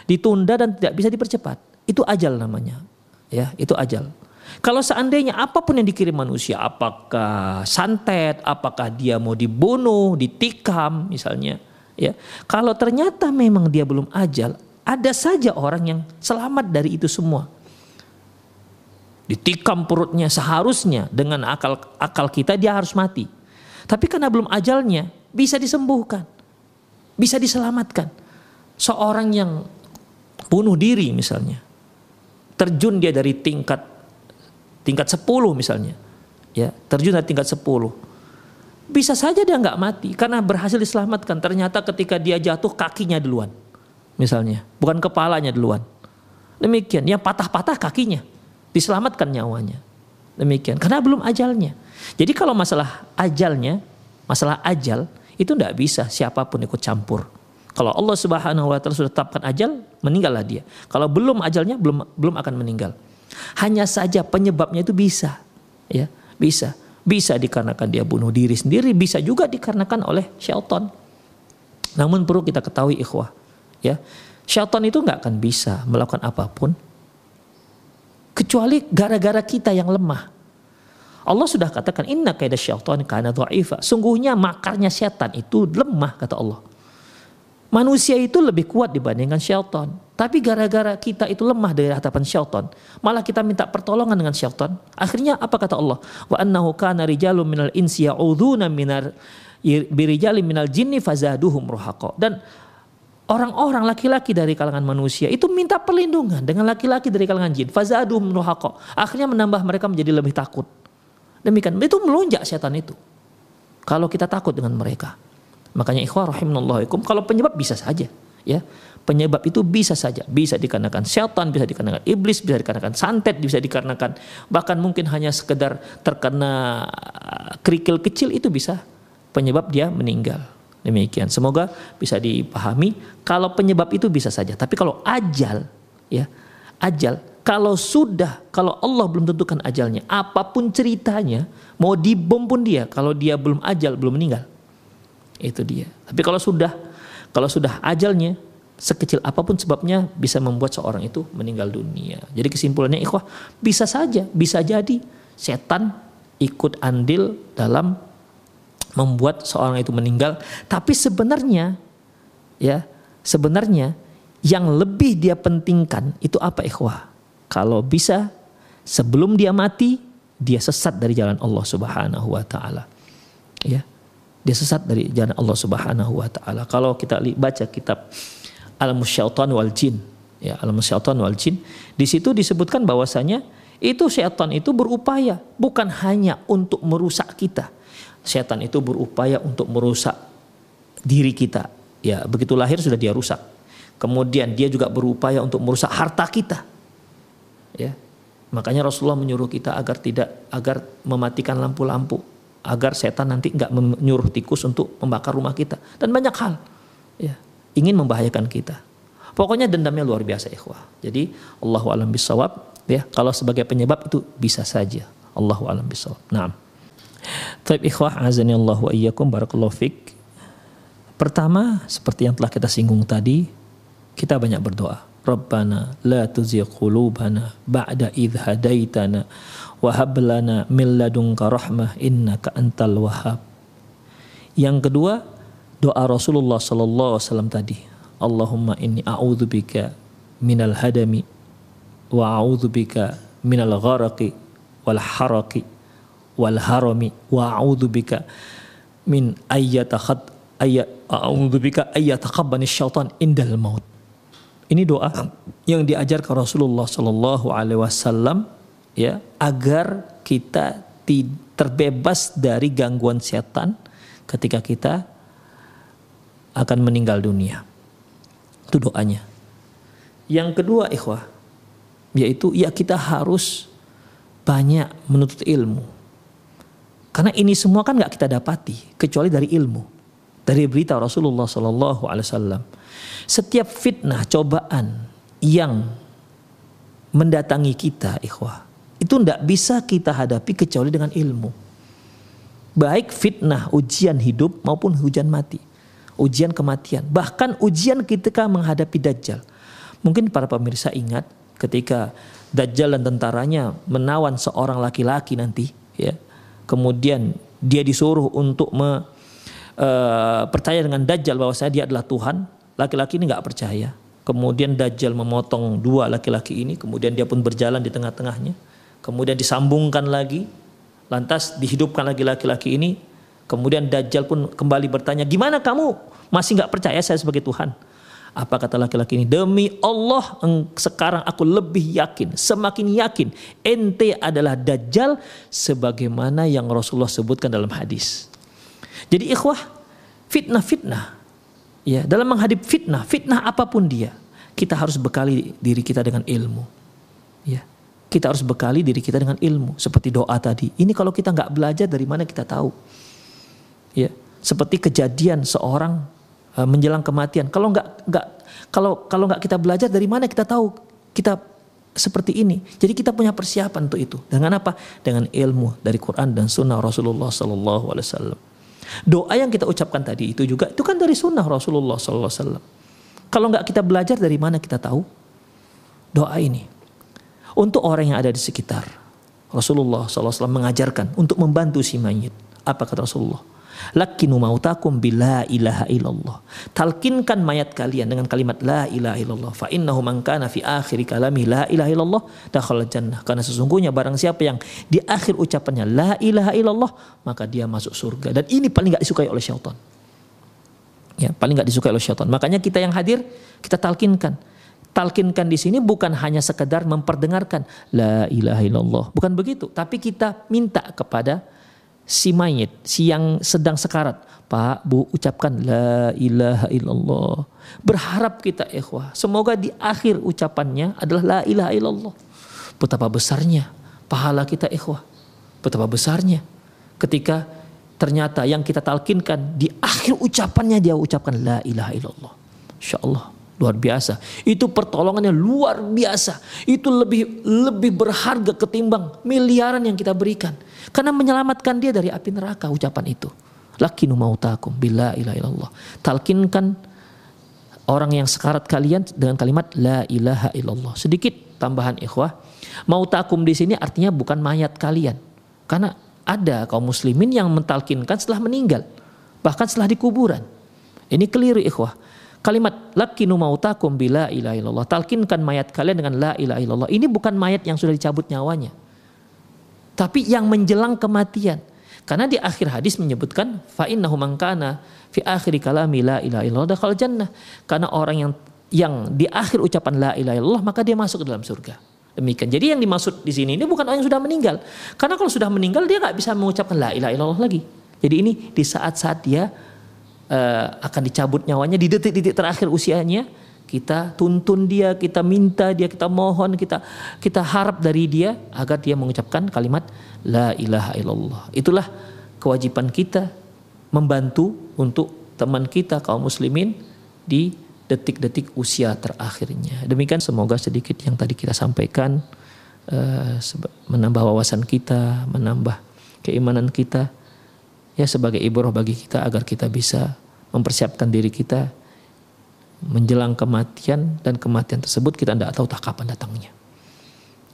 ditunda dan tidak bisa dipercepat. Itu ajal namanya. Ya itu ajal. Kalau seandainya apa pun yang dikirim manusia apakah santet apakah dia mau dibunuh ditikam misalnya ya kalau ternyata memang dia belum ajal Ada saja orang yang selamat dari itu semua. Ditikam perutnya seharusnya dengan akal akal kita dia harus mati. Tapi karena belum ajalnya bisa disembuhkan. Bisa diselamatkan. Seorang yang bunuh diri misalnya. Terjun dia dari tingkat tingkat 10 misalnya. Ya, terjun dari tingkat 10. Bisa saja dia nggak mati karena berhasil diselamatkan. Ternyata ketika dia jatuh kakinya duluan. Misalnya, bukan kepalanya duluan. Demikian, yang patah-patah kakinya diselamatkan nyawanya. Demikian, karena belum ajalnya. Jadi kalau masalah ajalnya, masalah ajal itu tidak bisa siapa pun ikut campur. Kalau Allah Subhanahu wa taala sudah tetapkan ajal, meninggallah dia. Kalau belum ajalnya belum belum akan meninggal. Hanya saja penyebabnya itu bisa. Ya, bisa. Bisa dikarenakan dia bunuh diri sendiri, bisa juga dikarenakan oleh syaitan. Namun perlu kita ketahui ikhwah, ya. Syaitan itu nggak akan bisa melakukan apa pun kecuali gara-gara kita yang lemah. Allah sudah katakan inna kaida syaitan kana dha'ifa. Sungguhnya makarnya setan itu lemah kata Allah. Manusia itu lebih kuat dibandingkan syaitan. Tapi gara-gara kita itu lemah dari hadapan syaitan, malah kita minta pertolongan dengan syaitan. Akhirnya apa kata Allah? Wa annahu kana rijalun minal insi ya'udzuuna minar birijalin minal jinni fazaduhum ruhaqa. Dan orang-orang laki-laki dari kalangan manusia itu minta perlindungan dengan laki-laki dari kalangan jin. Fazadu menuhako. Akhirnya menambah mereka menjadi lebih takut. Demikian. Itu melonjak setan itu. Kalau kita takut dengan mereka. Makanya ikhwah rahimahullahikum. Kalau penyebab bisa saja. Ya Penyebab itu bisa saja. Bisa dikarenakan setan, bisa dikarenakan iblis, bisa dikarenakan santet, bisa dikarenakan bahkan mungkin hanya sekedar terkena kerikil kecil itu bisa penyebab dia meninggal. Demikian. Semoga bisa dipahami. Kalau penyebab itu bisa saja. Tapi kalau ajal, ya ajal. Kalau sudah, kalau Allah belum tentukan ajalnya, apa pun ceritanya, mau dibom pun dia, kalau dia belum ajal, belum meninggal. Itu dia. Tapi kalau sudah, kalau sudah ajalnya, sekecil apa pun sebabnya bisa membuat seorang itu meninggal dunia. Jadi kesimpulannya ikhwah, bisa saja, bisa jadi setan ikut andil dalam membuat seorang itu meninggal. Tapi sebenarnya ya sebenarnya yang lebih dia pentingkan itu apa ikhwah? Kalau bisa sebelum dia mati dia sesat dari jalan Allah Subhanahu wa taala. Ya dia sesat dari jalan Allah Subhanahu wa taala kalau kita baca kitab Al-Musyaitan wal Jin ya Al-Musyaitan wal Jin di situ disebutkan bahwasanya itu syaitan itu berupaya bukan hanya untuk merusak kita setan itu berupaya untuk merusak diri kita. Ya, begitu lahir sudah dia rusak. Kemudian dia juga berupaya untuk merusak harta kita. Ya. Makanya Rasulullah menyuruh kita agar tidak agar mematikan lampu-lampu agar setan nanti nggak menyuruh tikus untuk membakar rumah kita dan banyak hal ya ingin membahayakan kita. Pokoknya dendamnya luar biasa ikhwah. Jadi Allahu alam bisawab ya kalau sebagai penyebab itu bisa saja. Allahu alam bisawab. Nah. Taib ikhwah azani Allah wa iyyakum barakallahu fik. Pertama seperti yang telah kita singgung tadi, kita banyak berdoa. Rabbana la tuzigh qulubana ba'da idh hadaitana wa hab lana min ladunka rahmah innaka antal wahhab. Yang kedua, doa Rasulullah sallallahu alaihi wasallam tadi. Allahumma inni a'udzubika minal hadami wa a'udzubika minal gharaqi wal haraqi wal harami wa bika min ayyatakhad ayat bika ayyatakabbani syaitan indal maut. Ini doa yang diajarkan Rasulullah Shallallahu Alaihi Wasallam ya agar kita terbebas dari gangguan setan ketika kita akan meninggal dunia. Itu doanya. Yang kedua ikhwah yaitu ya kita harus banyak menuntut ilmu karena ini semua kan nggak kita dapati kecuali dari ilmu, dari berita Rasulullah Sallallahu Alaihi Wasallam. Setiap fitnah, cobaan yang mendatangi kita, ikhwah, itu tidak bisa kita hadapi kecuali dengan ilmu. Baik fitnah, ujian hidup maupun hujan mati, ujian kematian, bahkan ujian ketika menghadapi dajjal. Mungkin para pemirsa ingat ketika dajjal dan tentaranya menawan seorang laki-laki nanti, ya kemudian dia disuruh untuk me, uh, percaya dengan Dajjal bahwa saya dia adalah Tuhan, laki-laki ini nggak percaya. kemudian Dajjal memotong dua laki-laki ini, kemudian dia pun berjalan di tengah-tengahnya, kemudian disambungkan lagi, lantas dihidupkan lagi laki-laki ini, kemudian Dajjal pun kembali bertanya, gimana kamu masih nggak percaya saya sebagai Tuhan? Apa kata laki-laki ini? Demi Allah sekarang aku lebih yakin, semakin yakin ente adalah Dajjal sebagaimana yang Rasulullah sebutkan dalam hadis. Jadi ikhwah, fitnah-fitnah ya dalam menghadapi fitnah, fitnah apa pun dia, kita harus bekali diri kita dengan ilmu. Ya. Kita harus bekali diri kita dengan ilmu seperti doa tadi. Ini kalau kita nggak belajar dari mana kita tahu? Ya, seperti kejadian seorang uh, menjelang kematian. Kalau nggak nggak kalau kalau nggak kita belajar dari mana kita tahu kita seperti ini. Jadi kita punya persiapan untuk itu. Dengan apa? Dengan ilmu dari Quran dan Sunnah Rasulullah Sallallahu Alaihi Wasallam. Doa yang kita ucapkan tadi itu juga itu kan dari Sunnah Rasulullah Wasallam. Kalau nggak kita belajar dari mana kita tahu doa ini? Untuk orang yang ada di sekitar, Rasulullah SAW mengajarkan untuk membantu si mayit. Apa kata Rasulullah? Lakinu mautakum bila ilaha illallah. Talkinkan mayat kalian dengan kalimat la ilaha illallah. Fa innahu man kana fi akhir kalami la ilaha illallah dakhala jannah. Karena sesungguhnya barang siapa yang di akhir ucapannya la ilaha illallah maka dia masuk surga. Dan ini paling gak disukai oleh syaitan ya paling nggak disukai oleh syaitan. Makanya kita yang hadir kita talkinkan. Talkinkan di sini bukan hanya sekedar memperdengarkan la ilaha illallah, bukan begitu, tapi kita minta kepada si mayit, si yang sedang sekarat, Pak, Bu ucapkan la ilaha illallah. Berharap kita ikhwah, semoga di akhir ucapannya adalah la ilaha illallah. Betapa besarnya pahala kita ikhwah. Betapa besarnya ketika ternyata yang kita talkinkan di akhir ucapannya dia ucapkan la ilaha illallah. Insya Allah luar biasa. Itu pertolongannya luar biasa. Itu lebih lebih berharga ketimbang miliaran yang kita berikan. Karena menyelamatkan dia dari api neraka ucapan itu. Lakinu mautakum bila ilaha illallah. Talkinkan orang yang sekarat kalian dengan kalimat la ilaha illallah. Sedikit tambahan ikhwah. Mautakum di sini artinya bukan mayat kalian. Karena ada kaum muslimin yang mentalkinkan setelah meninggal. Bahkan setelah di kuburan. Ini keliru ikhwah. Kalimat lakinu mautakum bila ilaha illallah. Talkinkan mayat kalian dengan la ilaha illallah. Ini bukan mayat yang sudah dicabut nyawanya. Tapi yang menjelang kematian. Karena di akhir hadis menyebutkan fa innahu man kana fi akhir kalami la ilaha illallah dakhal jannah. Karena orang yang yang di akhir ucapan la ilaha illallah maka dia masuk ke dalam surga. Demikian. Jadi yang dimaksud di sini ini bukan orang yang sudah meninggal. Karena kalau sudah meninggal dia nggak bisa mengucapkan la ilaha illallah lagi. Jadi ini di saat-saat dia uh, akan dicabut nyawanya di detik-detik terakhir usianya, kita tuntun dia, kita minta dia, kita mohon, kita kita harap dari dia agar dia mengucapkan kalimat la ilaha illallah. Itulah kewajiban kita membantu untuk teman kita kaum muslimin di detik-detik usia terakhirnya. Demikian semoga sedikit yang tadi kita sampaikan uh, menambah wawasan kita, menambah keimanan kita ya sebagai ibrah bagi kita agar kita bisa mempersiapkan diri kita menjelang kematian dan kematian tersebut kita tidak tahu tak kapan datangnya.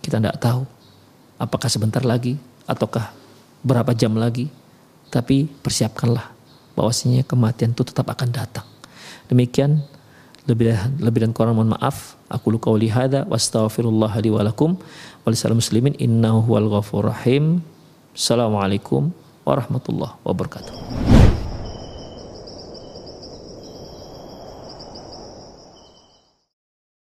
Kita tidak tahu apakah sebentar lagi ataukah berapa jam lagi. Tapi persiapkanlah bahwasanya kematian itu tetap akan datang. Demikian lebih lebih dan kurang mohon maaf aku luka wali hada wastaghfirullah li wa lakum muslimin innahu huwal ghafur rahim assalamualaikum warahmatullahi wabarakatuh